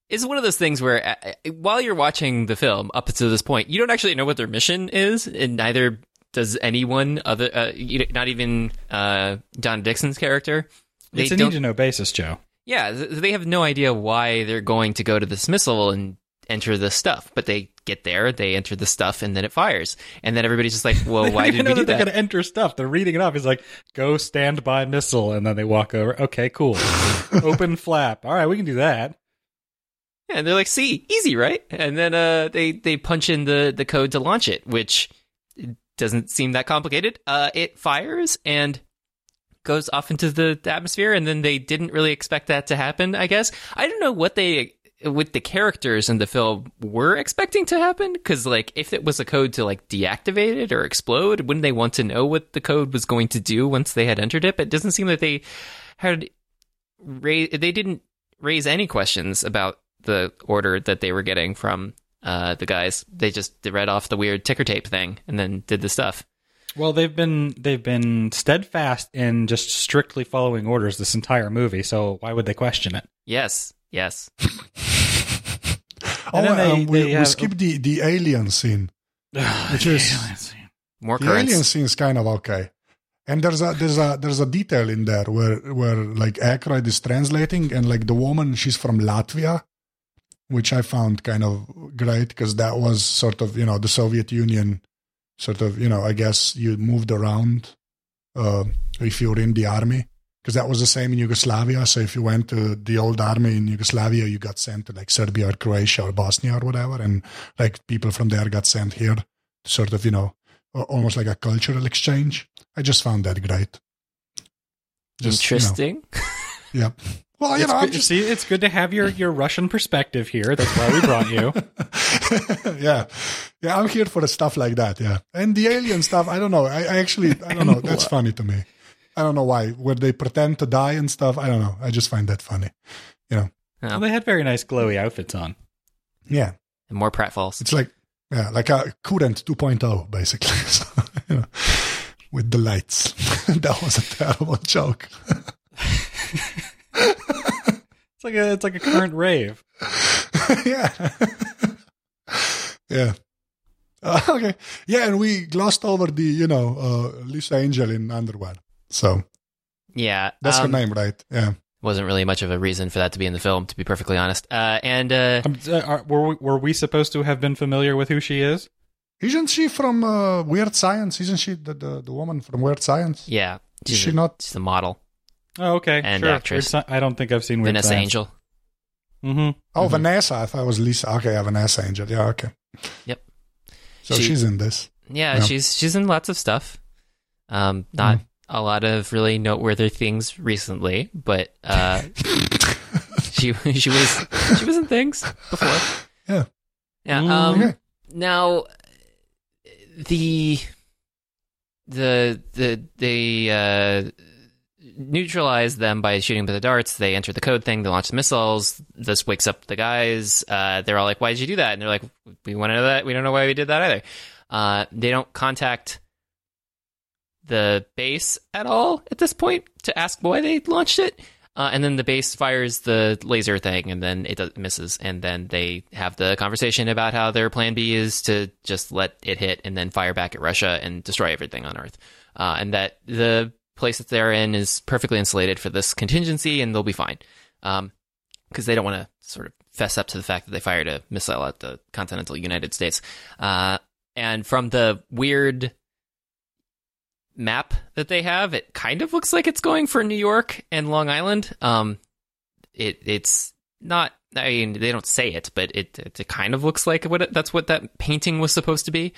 is one of those things where uh, uh, while you're watching the film up to this point, you don't actually know what their mission is, and neither does anyone other, uh, not even uh, Donna Dixon's character. They it's a don't- need to know basis, Joe. Yeah, they have no idea why they're going to go to this missile and enter the stuff, but they get there, they enter the stuff, and then it fires, and then everybody's just like, "Well, why did know we do that they're that?" going to enter stuff. They're reading it off. He's like, "Go stand by missile," and then they walk over. Okay, cool. Open flap. All right, we can do that. And they're like, "See, easy, right?" And then uh, they they punch in the the code to launch it, which doesn't seem that complicated. Uh, it fires and goes off into the, the atmosphere, and then they didn't really expect that to happen. I guess I don't know what they with the characters in the film were expecting to happen because like if it was a code to like deactivate it or explode wouldn't they want to know what the code was going to do once they had entered it but it doesn't seem that they had raised they didn't raise any questions about the order that they were getting from uh, the guys they just read off the weird ticker tape thing and then did the stuff Well, they've been they've been steadfast in just strictly following orders this entire movie. So why would they question it? yes yes Oh, they- um, we, they we have- skipped the, the alien scene. Which is- more The alien scene is kind of okay. And there's a there's a there's a detail in there where where like Aykroyd is translating and like the woman she's from Latvia, which I found kind of great because that was sort of you know the Soviet Union, sort of you know I guess you moved around uh, if you were in the army because that was the same in Yugoslavia. So if you went to the old army in Yugoslavia, you got sent to like Serbia or Croatia or Bosnia or whatever, and like people from there got sent here to sort of you know almost like a cultural exchange. I just found that great. Just, you know, interesting yeah. Well, you It's know, I'm good, just see, it's good to have your, your Russian perspective here. That's why we brought you. yeah, yeah. I'm here for the stuff like that. Yeah, and the alien stuff. I don't know. I, I actually, I don't know. That's funny to me. I don't know why. Where they pretend to die and stuff. I don't know. I just find that funny. You know. Well, they had very nice glowy outfits on. Yeah, and more pratfalls it's like yeah, like a Kurent 2.0 basically. So, you know, with the lights. that was a terrible joke. It's like a it's like a Kurent rave. yeah. yeah. Uh, okay. Yeah, and we glossed over the, you know, uh, Lisa Angel in underwear. So yeah that's um, her name, right? Yeah. wasn't really much of a reason for that to be in the film, to be perfectly honest. Uh, and uh, Um, uh, are, were we, were we supposed to have been familiar with who she is? Isn't she from uh, Weird Science? Isn't she the, the, the woman from Weird Science? yeah, Is she's she a, not? she's a model, Oh, okay. And sure. actress. Weird I don't think I've seen Weird Vanessa Science. Angel. Mm-hmm. Oh, Vanessa. I thought it was Lisa. Okay, yeah, Vanessa Angel. Yeah, okay. Yep. So She- she's in this. Yeah, Yeah. she's she's in lots of stuff. Um, not a lot of really noteworthy things recently, but uh, she she was she was in things before. Yeah. Yeah. Mm, Um, okay. Now, the the the the uh, neutralize them by shooting with the darts. They enter the code thing. They launch the missiles. This wakes up the guys. Uh, they're all like, "Why did you do that?" And they're like, "We want to know that. We don't know why we did that either." Uh, they don't contact the base at all at this point to ask why they launched it. Uh, and then the base fires the laser thing, and then it misses. And then they have the conversation about how their plan B is to just let it hit and then fire back at Russia and destroy everything on Earth. Uh, and that the place that they're in is perfectly insulated for this contingency, and they'll be fine. Because they don't want to sort of fess up to the fact that they fired a missile at the continental United States. Uh, and from the weird map that they have, it kind of looks like it's going for New York and Long Island. Um, it it's not. I mean, they don't say it, but it it, it kind of looks like what it, that's what that painting was supposed to be.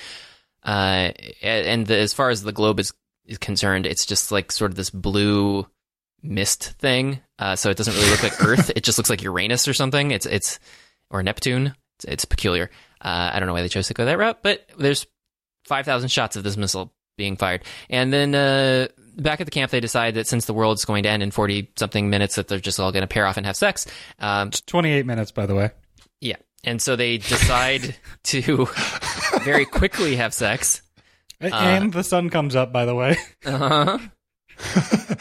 Uh, and the, as far as the globe is is concerned, it's just like sort of this blue mist thing. Uh, so it doesn't really look like Earth. it just looks like Uranus or something. It's it's or Neptune. It's, it's peculiar. Uh, I don't know why they chose to go that route, but there's five thousand shots of this missile being fired. And then uh, back at the camp, they decide that since the world's going to end in 40 something minutes, that they're just all going to pair off and have sex. Um, It's 28 minutes, by the way. yeah. And so they decide to very quickly have sex. A- and the sun comes up, by the way. Uh-huh.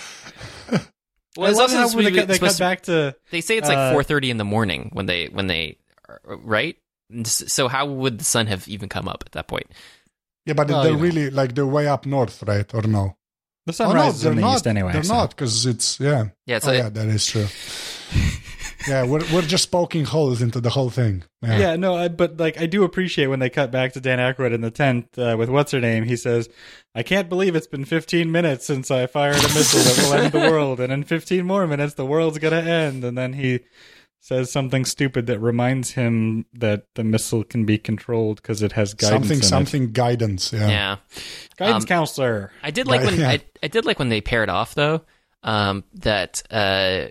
well, I it's love also how when they, supposed cut, they cut to- back to. They say it's like uh, 4:30 in the morning when they when they right. So how would the sun have even come up at that point? Yeah, but Well, they're you know. really like they're way up north, right? Or no? The Oh, sun no, rises they're in the not. east anyway. They're so- not because it's yeah. Yeah, oh so yeah, that is true. yeah, we're we're just poking holes into the whole thing. Yeah. Yeah, no, I, but like I do appreciate when they cut back to Dan Aykroyd in the tent uh, with what's her name. He says, "I can't believe it's been 15 minutes since I fired a missile that will end the world, and in 15 more minutes the world's gonna end." And then he says something stupid that reminds him that the missile can be controlled because it has guidance. something in it. something guidance. Yeah. yeah. guidance um, counselor. I did like Right, when yeah. I, I did like when they paired off though. Um, that uh,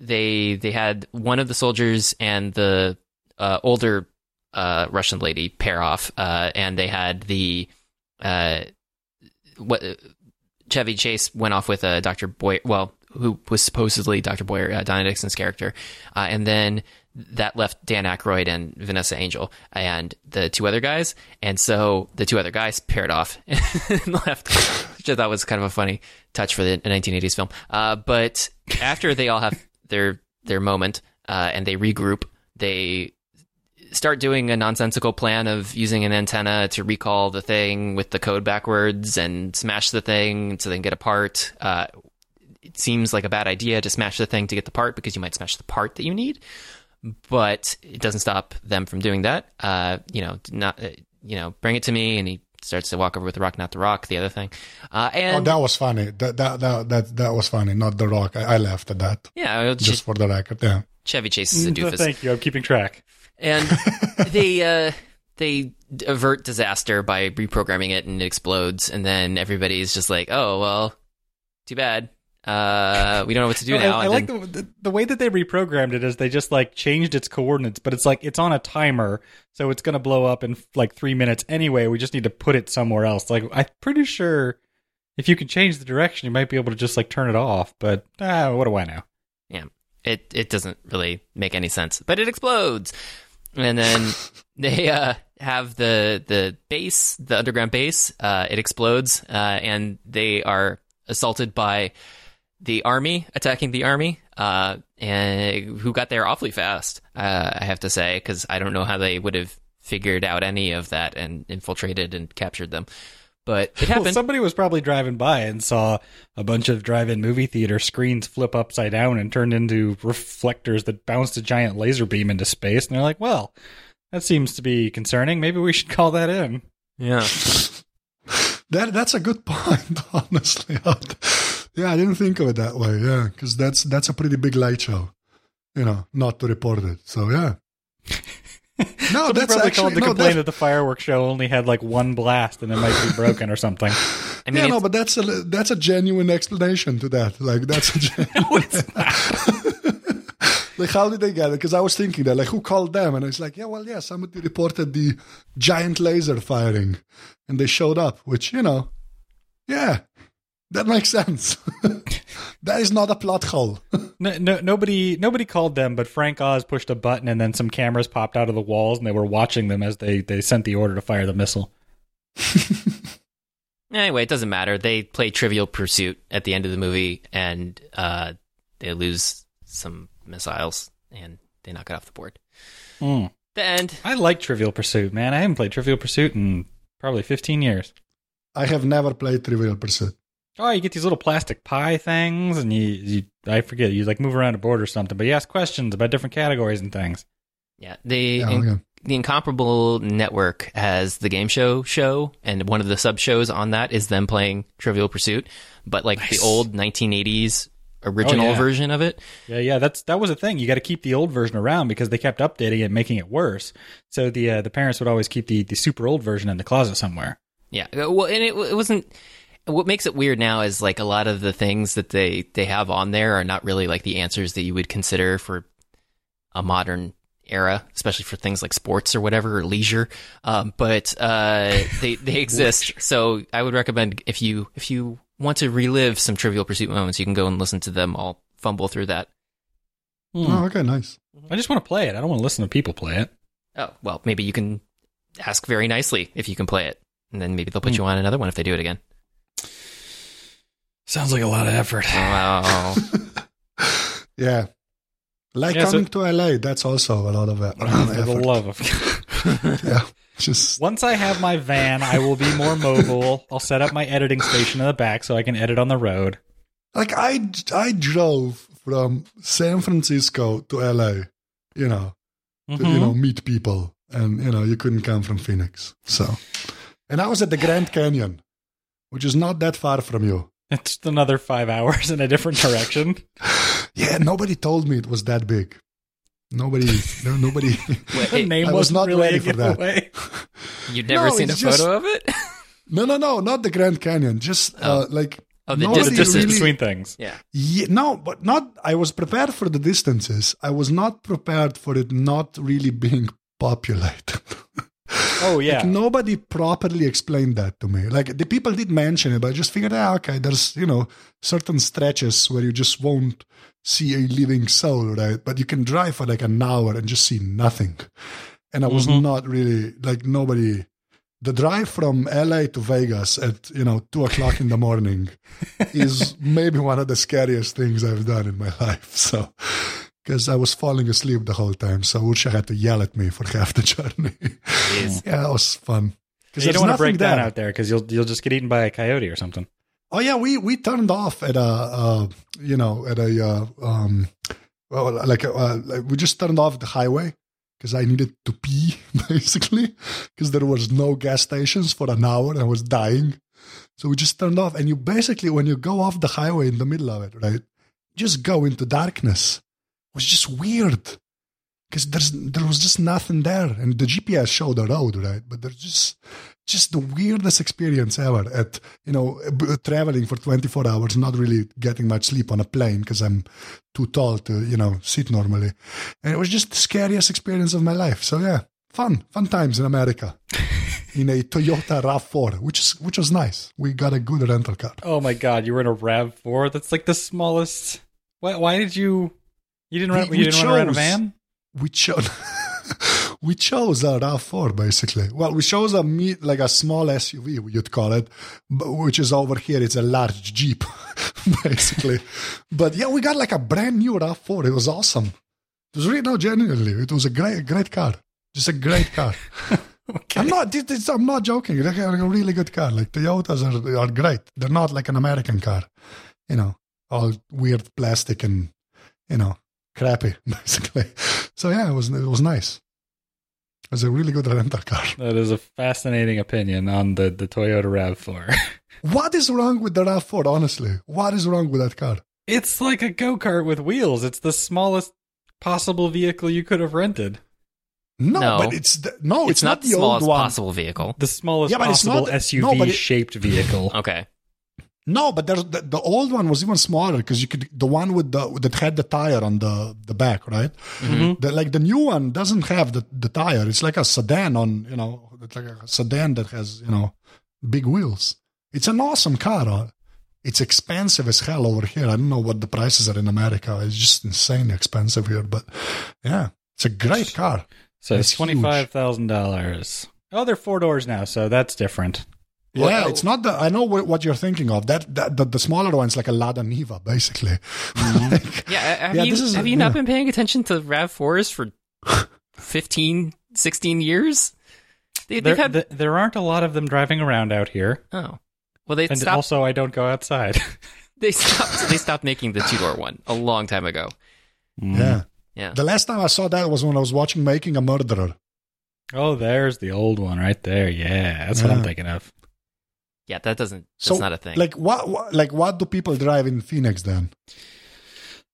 they they had one of the soldiers and the uh, older uh, Russian lady pair off, uh, and they had the uh, what Chevy Chase went off with uh, Doctor Boyer. Well, who was supposedly Doctor Boyer, uh, Donna Dixon's character, uh, and then that left Dan Aykroyd and Vanessa Angel and the two other guys, and so the two other guys paired off and left, which I thought was kind of a funny touch for the 1980s film. But after they all have their their moment uh, and they regroup, they start doing a nonsensical plan of using an antenna to recall the thing with the code backwards and smash the thing to then get a part. Uh, it seems like a bad idea to smash the thing to get the part because you might smash the part that you need, but it doesn't stop them from doing that. Uh, you know, not uh, you know, bring it to me, and he starts to walk over with the rock, not the rock. The other thing, uh, Oh, and that was funny. That that that that, that was funny. Not the rock. I, I laughed at that. yeah, Just for the record. Yeah. Chevy Chase is a Mm, doofus. Thank you. I'm keeping track. and they uh they avert disaster by reprogramming it and it explodes and then everybody's just like oh well too bad uh we don't know what to do No, now I, I like then- the, the the way that they reprogrammed it is they just like changed its coordinates, but it's like it's on a timer, so it's gonna blow up in like three minutes anyway. We just need to put it somewhere else. Like I'm pretty sure if you can change the direction, you might be able to just like turn it off. But ah, what do I know? yeah it it doesn't really make any sense but it explodes and then they uh have the the base the underground base uh it explodes uh and they are assaulted by the army attacking the army uh and who got there awfully fast uh i have to say because i don't know how they would have figured out any of that and infiltrated and captured them but it Well, somebody was probably driving by and saw a bunch of drive-in movie theater screens flip upside down and turned into reflectors that bounced a giant laser beam into space, and they're like, "Well, that seems to be concerning. Maybe we should call that in." yeah That that's a good point, honestly. Yeah, I didn't think of it that way. Yeah, because that's that's a pretty big light show. You know, not to report it. So yeah, No, Somebody that's probably actually called to no, complain that- that the fireworks show only had like one blast and it might be broken or something. I mean, yeah, no, but that's a that's a genuine explanation to that. Like that's a genuine. like how did they get it? Because I was thinking that, like, who called them? And it's like, yeah, well, yeah, somebody reported the giant laser firing, and they showed up. Which you know, yeah, that makes sense. that is not a plot hole. No, no, nobody, nobody called them, but Frank Oz pushed a button and then some cameras popped out of the walls and they were watching them as they, they sent the order to fire the missile. Anyway, it doesn't matter. They play Trivial Pursuit at the end of the movie, and uh, they lose some missiles, and they knock it off the board. Mm. The end. I like Trivial Pursuit, man. I haven't played Trivial Pursuit in probably 15 years. I have never played Trivial Pursuit. Oh, you get these little plastic pie things, and you, you I forget, you like move around a board or something, but you ask questions about different categories and things. Yeah, the Yeah, in- okay. the Incomparable Network has the game show show, and one of the sub shows on that is them playing Trivial Pursuit, but like Nice. the old 1980s original Oh, yeah. version of it. Yeah, yeah, that's that was a thing. You got to keep the old version around because they kept updating it, and making it worse. So the uh, the parents would always keep the the super old version in the closet somewhere. Yeah, well, and it, it wasn't. What makes it weird now is like a lot of the things that they they have on there are not really like the answers that you would consider for a modern era, especially for things like sports or whatever or leisure. Um, but uh, they they exist. so I would recommend if you if you want to relive some Trivial Pursuit moments, you can go and listen to them all fumble through that. Hmm. Oh, okay, nice. I just want to play it. I don't want to listen to people play it. Oh well, maybe you can ask very nicely if you can play it, and then maybe they'll put you on another one if they do it again. Sounds like a lot of effort. Wow. Yeah. Like Yeah, so- coming to LA, that's also a lot of uh, For the effort. love of Yeah, just Once I have my van, I will be more mobile. I'll set up my editing station in the back so I can edit on the road. like I I drove from San Francisco to LA, you know, to, Mhm. you know, meet people, and you know, you couldn't come from Phoenix, so. And I was at the Grand Canyon, which is not that far from you. It's another five hours in a different direction. Yeah, nobody told me it was that big. Nobody, no, nobody. Wait, the name I was wasn't really ready a for that. giveaway. You've never No, seen a just- photo of it? no, no, no, not the Grand Canyon. Just uh, like Oh, the nobody distance distance really- between things. Yeah. Yeah, no, but not. I was prepared for the distances. I was not prepared for it not really being populated. Oh yeah. Like, nobody properly explained that to me. Like the people did mention it, but I just figured, ah, okay, there's you know certain stretches where you just won't see a living soul, right? But you can drive for like an hour and just see nothing. And I was Mhm. not really like nobody. The drive from LA to Vegas at you know two o'clock in the morning is maybe one of the scariest things I've done in my life. So, because I was falling asleep the whole time, so Ursha had to yell at me for half the journey. yeah, that was fun. Because you don't want to break there. down out there because you'll you'll just get eaten by a coyote or something. Oh yeah, we we turned off at a uh, you know at a uh, um well like uh, like we just turned off the highway because I needed to pee basically because there was no gas stations for an hour. and I was dying, so we just turned off. And you basically when you go off the highway in the middle of it, right, just go into darkness. It was just weird because there's there was just nothing there, and the GPS showed the road, right, but there's just just the weirdest experience ever at you know traveling for 24 hours not really getting much sleep on a plane because i'm too tall to you know sit normally and it was just the scariest experience of my life so yeah fun fun times in america in a toyota rav4 which is which was nice we got a good rental car Oh my god, you were in a Rav Four. That's like the smallest. Why? Why did you? You didn't run. We- you didn't want to rent a chose. van. we chose we chose a RAV4 basically. Well, we chose a me like a small SUV, you'd call it, but, which is over here. It's a large Jeep, basically. but yeah, we got like a brand new RAV4. It was awesome. It was really no genuinely. It was a great, great car. Just a great car. okay. I'm not. I'm not joking. They're like a really good car. Like Toyotas are are great. They're not like an American car. You know, all weird plastic and you know crappy basically. So yeah, it was it was nice. It was a really good rental car. That is a fascinating opinion on the the Toyota Rav Four. What is wrong with the Rav4? Honestly, what is wrong with that car? it's like a go kart with wheels. It's the smallest possible vehicle you could have rented. No, No. but it's the, no, it's, it's, not, the the smallest old one. possible vehicle. The smallest Yeah, but it's possible not- SUV no, but it- shaped vehicle. Okay. No, but there's the, the old one was even smaller because you could the one with the that had the tire on the the back, right? Mm-hmm. The, like the new one doesn't have the, the tire. It's like a sedan on you know, it's like a sedan that has you know big wheels. It's an awesome car. It's expensive as hell over here. I don't know what the prices are in America. It's just insanely expensive here, but yeah, it's a great car. So It's it's twenty five thousand dollars. Oh, they're four doors now, so that's different. Yeah, Well, it's not the. I know what, what you're thinking of. That, that the, the smaller one's like a Lada Niva, basically. Mm-hmm. Like, Yeah, have Yeah, you this is- have you not been paying attention to Rav4s for 15, 16 years? They, There, they've had th- there aren't a lot of them driving around out here, oh. Well, they and stopped. also I don't go outside. they stopped. They stopped making the two door one a long time ago. Mm. yeah. Yeah. The last time I saw that was when I was watching Making a Murderer. oh, there's the old one right there. Yeah, that's what I'm thinking of. Yeah, that doesn't. That's So, not a thing. Like what, what? Like what do people drive in Phoenix then?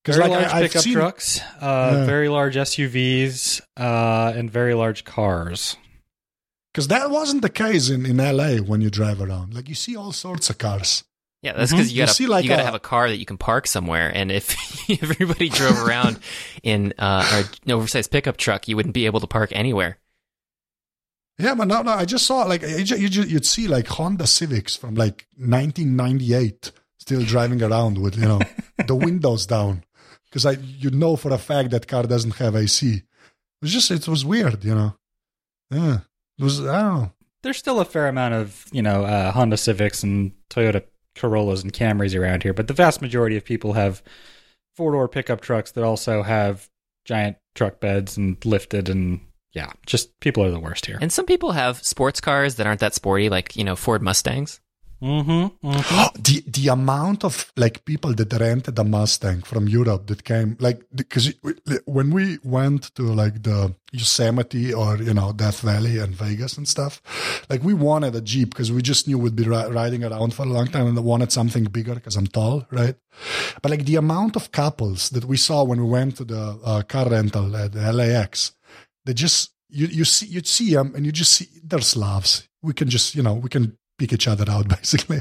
Because Very like large I, pickup seen, trucks, uh, Yeah. very large SUVs, uh, and very large cars. because that wasn't the case in in LA when you drive around. Like you see all sorts of cars. yeah, that's because you You gotta see, like, you gotta a- have a car that you can park somewhere. And if everybody drove around in uh, an oversized pickup truck, you wouldn't be able to park anywhere. Yeah, but no, no. I just saw like you, you, you'd see like Honda Civics from like 1998 still driving around with you know the windows down because I you know for a fact that car doesn't have AC. It was just it was weird, you know. Yeah, it was I don't know. There's still a fair amount of you know uh, Honda Civics and Toyota Corollas and Camrys around here, but the vast majority of people have four door pickup trucks that also have giant truck beds and lifted and yeah, just people are the worst here. And some people have sports cars that aren't that sporty, like you know Ford Mustangs. Mm-hmm. mm-hmm. the the amount of like people that rented a Mustang from Europe that came like because when we went to like the Yosemite or you know Death Valley and Vegas and stuff, like we wanted a Jeep because we just knew we'd be ri- riding around for a long time and I wanted something bigger because I'm tall, right? But like the amount of couples that we saw when we went to the uh, car rental at LAX, they just you you see you'd see them and you just see they're Slavs. We can just you know we can pick each other out basically.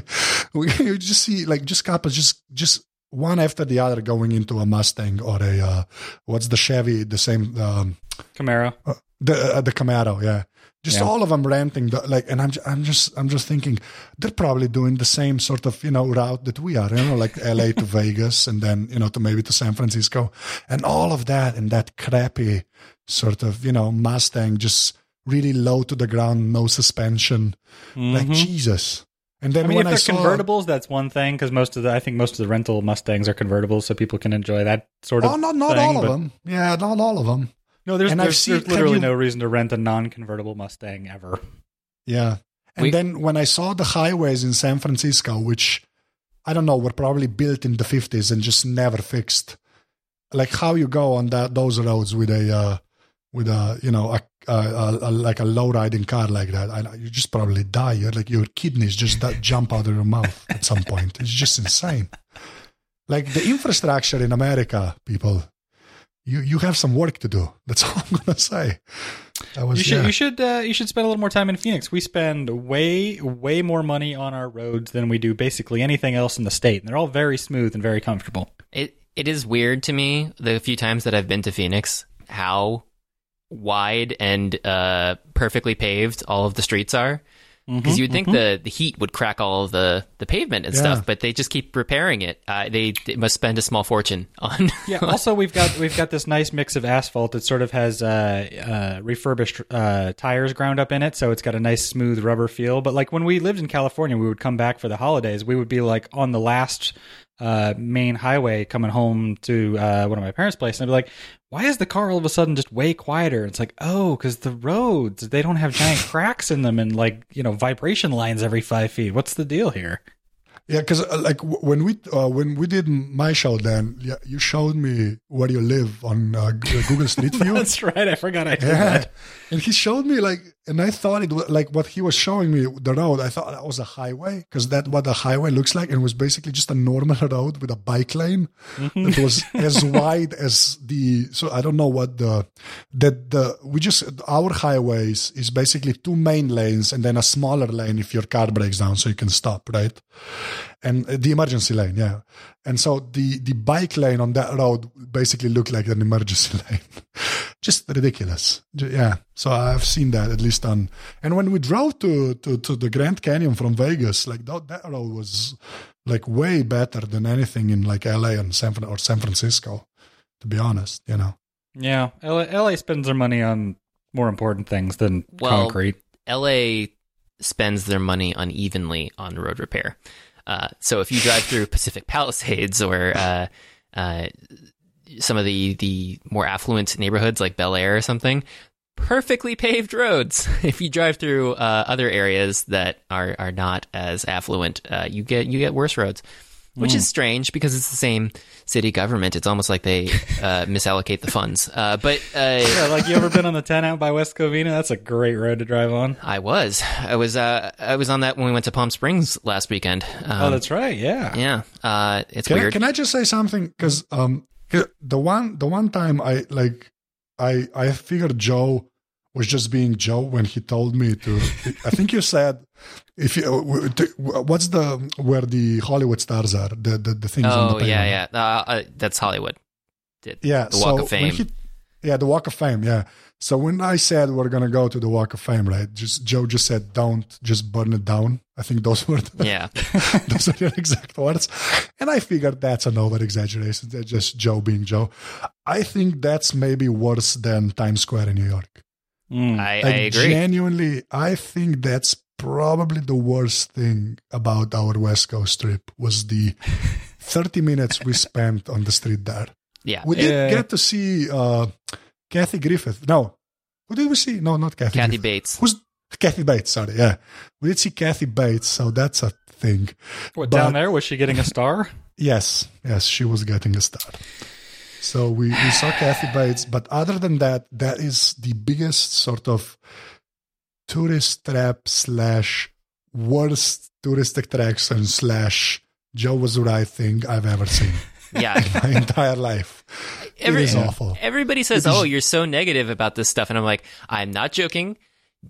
We you just see like just couples just just one after the other going into a Mustang or a uh, what's the Chevy the same um, Camaro. the uh, the Camaro yeah. Just Yeah. all of them renting the, like, and I'm I'm just I'm just thinking they're probably doing the same sort of you know route that we are, you know, like L.A. to Vegas and then you know to maybe to San Francisco, and all of that in that crappy sort of you know Mustang, just really low to the ground, no suspension, like Mhm. Jesus. And then I mean, when if I they're saw, convertibles, that's one thing because most of the I think most of the rental Mustangs are convertibles, so people can enjoy that sort of. oh, not not thing, all of them, yeah, not all of them, No, there's And I've there's, seen- there's literally you- no reason to rent a non-convertible Mustang ever. yeah. And We- then when I saw the highways in San Francisco, which I don't know were probably built in the fifties and just never fixed, like how you go on that those roads with a uh, with a you know a, a, a, a like a low riding car like that, I, you just probably die. You're like your kidneys just that jump out of your mouth at some point. It's just insane. Like the infrastructure in America, people, you you have some work to do. That's all I'm gonna say. That was You should yeah. you should uh, you should spend a little more time in Phoenix. We spend way way more money on our roads than we do basically anything else in the state, and they're all very smooth and very comfortable. It it is weird to me the few times that I've been to Phoenix how wide and uh, perfectly paved all of the streets are. Because you would think the, the heat would crack all of the, the pavement and Yeah. stuff, but they just keep repairing it. Uh, they, they must spend a small fortune on. Yeah. Also, we've got we've got this nice mix of asphalt that sort of has uh, uh, refurbished uh, tires ground up in it, so it's got a nice smooth rubber feel. But like when we lived in California, we would come back for the holidays. We would be like on the last uh, main highway coming home to uh, one of my parents' place, and I'd be like, "Why is the car all of a sudden just way quieter?" It's like, "Oh, because the roads they don't have giant cracks in them and like you know vibration lines every five feet. What's the deal here?" Yeah, because uh, like w- when we uh, when we did my show, then yeah, you showed me where you live on uh, Google Street View. That's right. I forgot I did yeah, that. and he showed me like and I thought it was like what he was showing me the road. I thought that was a highway because that what a highway looks like, and it was basically just a normal road with a bike lane Mm-hmm. that was as wide as the. So I don't know what the that the we just our highways is basically two main lanes and then a smaller lane if your car breaks down, so you can stop right, and uh, the emergency lane, yeah. And so the the bike lane on that road basically looked like an emergency lane. Just ridiculous. Yeah. So I've seen that at least on and when we drove to to, to the Grand Canyon from Vegas, like that, that road was like way better than anything in like LA and San Fran- or San Francisco, to be honest, you know. Yeah, LA, LA spends their money on more important things than Well- concrete. LA spends their money unevenly on road repair. Uh, so if you drive through Pacific Palisades or uh, uh, some of the the more affluent neighborhoods like Bel Air or something, perfectly paved roads. If you drive through uh, other areas that are are not as affluent, uh, you get you get worse roads. Which is strange because it's the same city government. It's almost like they uh, misallocate the funds. Uh, but uh, Yeah, like you ever been on the 10 out by West Covina? That's a great road to drive on. I was. I was. Uh, I was on that when we went to Palm Springs last weekend. Um, oh, that's right. Yeah. yeah. Uh, it's Can I, weird. can I just say something? Because um, the one the one time I like I I figured Joe was just being Joe when he told me to. I think you said if you what's the where the Hollywood stars are the the, the things. on oh the yeah, yeah. Uh, uh, that's Hollywood. Did yeah. the Walk so of Fame. he- yeah, the Walk of Fame. Yeah. So when I said we're gonna go to the Walk of Fame, right? Just Joe just said, "Don't just burn it down." I think those were the, yeah. those are your exact words. And I figured that's an over exaggeration. That's just Joe being Joe. I think that's maybe worse than Times Square in New York. Mm. I, I agree. Genuinely, I think that's probably the worst thing about our West Coast trip was the 30 minutes we spent on the street there. yeah. We did Yeah. get to see uh, Kathy Griffith. No, who did we see? No, not Kathy. Kathy Griffith. Bates. Who's Kathy Bates? Sorry, yeah, we did see Kathy Bates, so that's a thing. What, but- down there? Was she getting a star? Yes, yes, she was getting a star. So we, we saw Kathy Bates, but other than that, that is the biggest sort of tourist trap slash worst tourist attraction slash Joe was right thing I've ever seen Yeah. my entire life. Every- it is awful. Everybody says, "Oh, you're so negative about this stuff," and I'm like, "I'm not joking.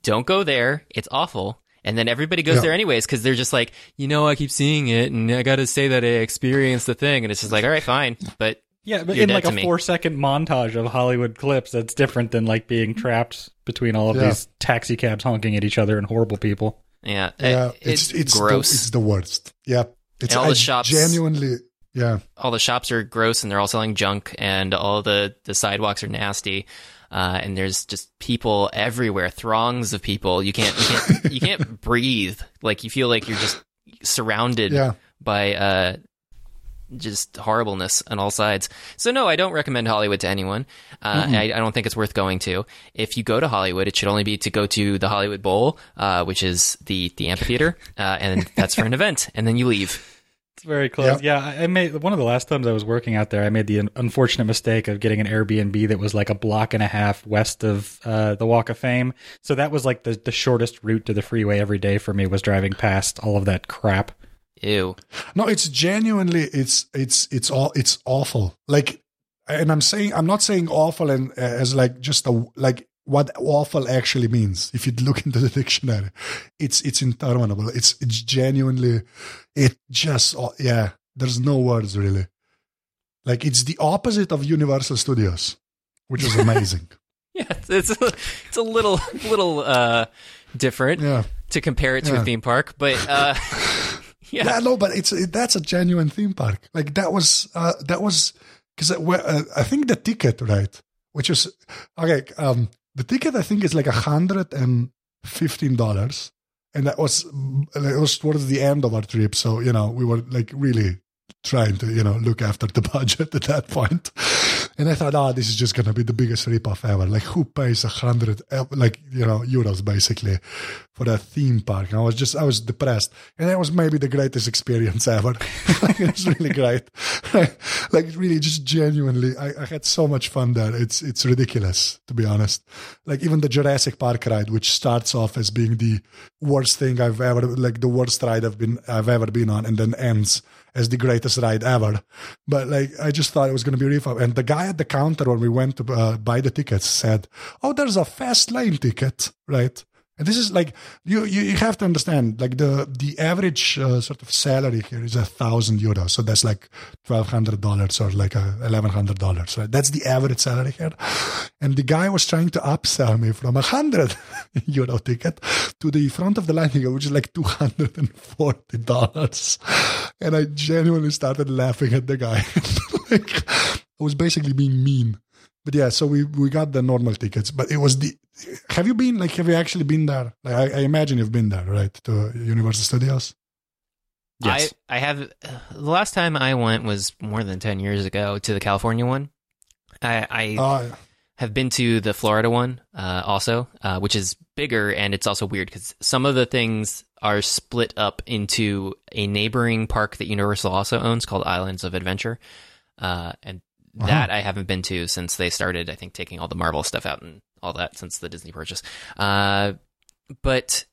Don't go there. It's awful." And then everybody goes Yeah. there anyways because they're just like, you know, I keep seeing it, and I got to say that I experienced the thing, and it's just like, all right, fine, but Yeah, but You're in dead like a four second montage of Hollywood clips, that's different than like being trapped between all of Yeah. these taxi cabs honking at each other and horrible people. yeah, Yeah, it- it's, it's gross. The, it's the worst. Yeah, it's And all the I shops- genuinely. Yeah, all the shops are gross and they're all selling junk and all the, the sidewalks are nasty. Uh, and there's just people everywhere, throngs of people. You can't, you can't, you can't breathe. Like you feel like you're just surrounded Yeah. by, uh, just horribleness on all sides. So no, I don't recommend Hollywood to anyone. Uh, I, I don't think it's worth going to. If you go to Hollywood, it should only be to go to the Hollywood Bowl, uh, which is the, the amphitheater. Uh, and that's for an event. And then you leave. It's very close. Yeah, I I made one of the last times I was working out there. I made the unfortunate mistake of getting an Airbnb that was like a block and a half west of uh, the Walk of Fame. So that was like the the shortest route to the freeway every day for me was driving past all of that crap. Ew. No, it's genuinely it's it's it's all it's awful. Like, and I'm saying I'm not saying awful and uh, as like just a like what awful actually means. If you look into the dictionary, it's it's interminable. It's it's genuinely it just oh, yeah. There's no words really. Like it's the opposite of Universal Studios, which is amazing. Yeah, it's a, it's a little little uh, different yeah. to compare it to Yeah. a theme park, but uh, yeah, Yeah, no, but it's it, that's a genuine theme park. Like that was uh, that was because uh, I think the ticket right, which is okay. Um, the ticket I think is like hundred and fifteen dollars, and that was it was towards the end of our trip. So you know we were like really trying to you know look after the budget at that point. And I thought, oh, this is just gonna be the biggest ripoff ever. Like, who pays a hundred, like you know, euros basically for a theme park? And I was just, I was depressed, and that was maybe the greatest experience ever. it was really great, like really, just genuinely, I, I had so much fun there. It's it's ridiculous to be honest. Like even the Jurassic Park ride, which starts off as being the worst thing I've ever, like the worst ride I've been I've ever been on, and then ends as the greatest ride ever. But like, I just thought it was going to be fun. And the guy at the counter when we went to uh, buy the tickets said, "Oh, there's a fast lane ticket, right?" And this is like you, you, you have to understand like the the average uh, sort of salary here is a thousand euros, so that's like twelve hundred dollars or like eleven hundred dollars. Right? That's the average salary here. And the guy was trying to upsell me from a hundred euro ticket to the front of the line ticket, which is like two hundred and forty dollars. And I genuinely started laughing at the guy. like I was basically being mean but yeah, so we we got the normal tickets, but it was the. Have you been like? Have you actually been there? Like, I, I imagine you've been there, right, to Universal Studios. Yes. I I have. The last time I went was more than ten years ago to the California one. I I uh, have been to the Florida one uh, also, uh, which is bigger and it's also weird because some of the things are split up into a neighboring park that Universal also owns called Islands of Adventure, uh, and uh-huh. That I haven't been to since they started, I think, taking all the Marvel stuff out and all that since the Disney purchase. Uh, but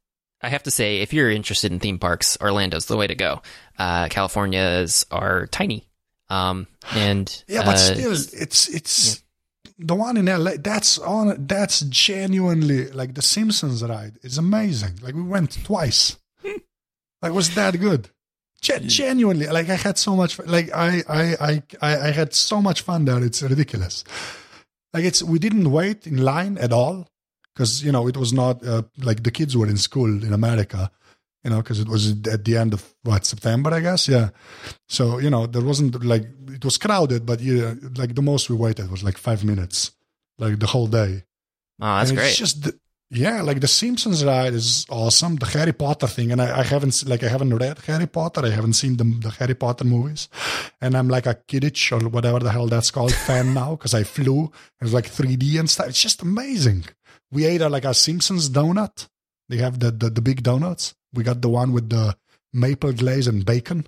I have to say, if you're interested in theme parks, Orlando's the way to go. Uh, California's are tiny. Um, and yeah, but uh, still, it's it's yeah. the one in LA. That's on. That's genuinely like the Simpsons ride is amazing. Like we went twice. like was that good? Gen- genuinely, like I had so much, like I, I, I, I had so much fun there. It's ridiculous. Like it's, we didn't wait in line at all because you know it was not uh, like the kids were in school in America, you know, because it was at the end of what September, I guess, yeah. So you know there wasn't like it was crowded, but yeah, like the most we waited was like five minutes, like the whole day. Oh, that's great. It's just the, yeah, like the Simpsons ride is awesome. The Harry Potter thing, and I, I, haven't like I haven't read Harry Potter. I haven't seen the, the Harry Potter movies, and I'm like a Quidditch or whatever the hell that's called fan now because I flew. It's like 3D and stuff. It's just amazing. We ate a, like a Simpsons donut. They have the, the the big donuts. We got the one with the maple glaze and bacon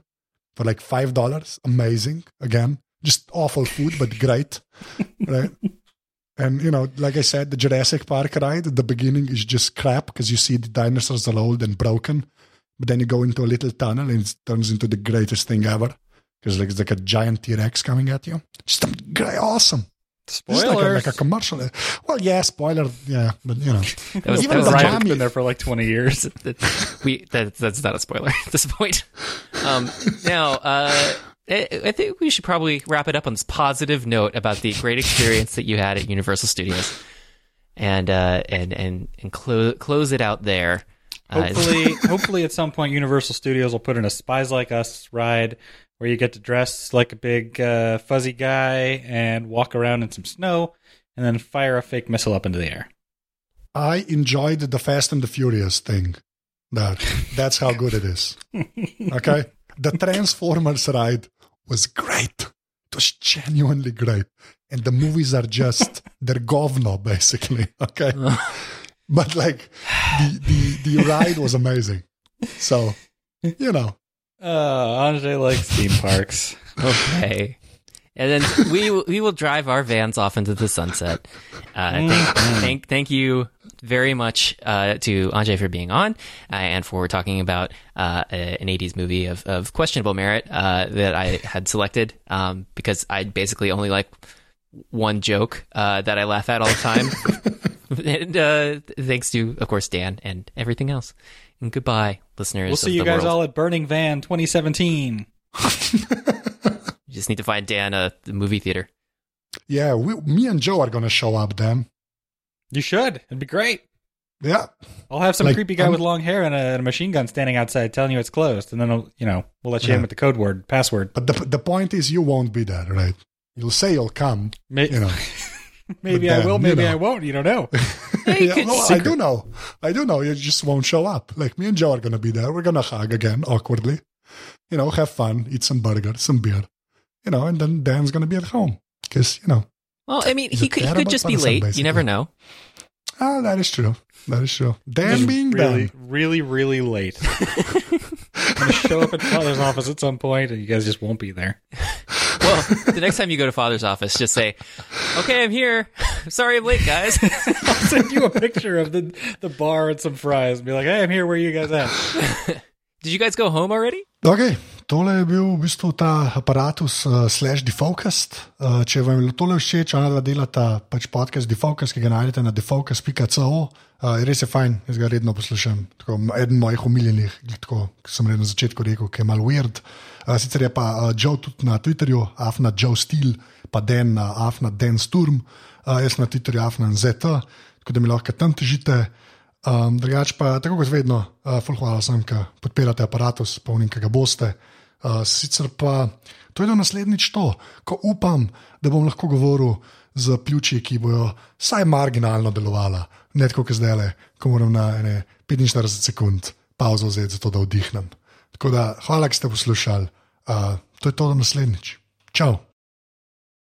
for like five dollars. Amazing. Again, just awful food, but great, right? And you know, like I said, the Jurassic Park ride at the beginning is just crap because you see the dinosaurs are old and broken, but then you go into a little tunnel and it turns into the greatest thing ever because like it's like a giant T Rex coming at you. Just great, awesome. Spoiler, like, like a, commercial. Well, yeah, spoiler, yeah, but you know, that was, even that was been there for like twenty years. we that, that's not a spoiler at this point. Um, now, uh, I think we should probably wrap it up on this positive note about the great experience that you had at Universal Studios, and uh, and and and close close it out there. Uh, hopefully, hopefully at some point Universal Studios will put in a Spies Like Us ride where you get to dress like a big uh, fuzzy guy and walk around in some snow, and then fire a fake missile up into the air. I enjoyed the Fast and the Furious thing. That that's how good it is. Okay, the Transformers ride was great. It was genuinely great. And the movies are just they're govno basically. Okay. but like the, the the ride was amazing. So you know. Uh Andre likes theme parks. okay. And then we we will drive our vans off into the sunset. Uh, thank, thank, thank you very much uh, to Andre for being on uh, and for talking about uh, an 80s movie of, of questionable merit uh, that I had selected um, because I basically only like one joke uh, that I laugh at all the time. and uh, thanks to, of course, Dan and everything else. And goodbye, listeners. We'll see you guys world. all at Burning Van 2017. you just need to find Dan at the movie theater. Yeah, we, me and Joe are going to show up, Dan. You should. It'd be great. Yeah. I'll have some like, creepy guy um, with long hair and a, and a, machine gun standing outside telling you it's closed, and then I'll, you know we'll let you yeah. in with the code word password. But the the point is, you won't be there, right? You'll say you'll come. May- you know. maybe then, I will. Maybe you know. I won't. You don't know. yeah, no, I do know. I do know. You just won't show up. Like me and Joe are gonna be there. We're gonna hug again awkwardly. You know, have fun, eat some burger, some beer. You know, and then Dan's gonna be at home because you know Well, I mean, he could, he could just be person, late. You never know. Ah, that is true. That is true. Dan Just being really, Dan. really, really late. I'm gonna show up at father's office at some point, and you guys just won't be there. Well, the next time you go to father's office, just say, "Okay, I'm here. Sorry, I'm late, guys." I'll send you a picture of the the bar and some fries, and be like, "Hey, I'm here. Where are you guys at?" Did you guys go home already? Okay, tole je bil v bistvu ta aparatus uh, slash defocust. Uh, če vam je tole všeč, ona dva delata pač podcast defocust, ki ga najdete na defocust.co. Uh, res je fajn, jaz ga redno poslušam. Tako, eden mojih umiljenih, tako sem redno na začetku rekel, ki je mal weird. Uh, sicer je pa uh, Joe tudi na Twitterju, Afna Joe Steel, pa Den na Afna Den Sturm, uh, jaz na Twitterju Afna ZT, tako da mi lahko tam težite. Um, drugač pa, tako kot vedno, uh, full hvala vsem, ki podpirate aparatus, polnim, ki ga boste. Uh, sicer pa to je do naslednjič to, ko upam, da bom lahko govoril z pljuči, ki bojo vsaj marginalno delovala, ne tako kot zdaj le, ko moram na ene 45 sekund pauzo vzeti, zato da vdihnem. Tako da hvala, ki ste poslušali. Uh, to je to do naslednjič. Čau!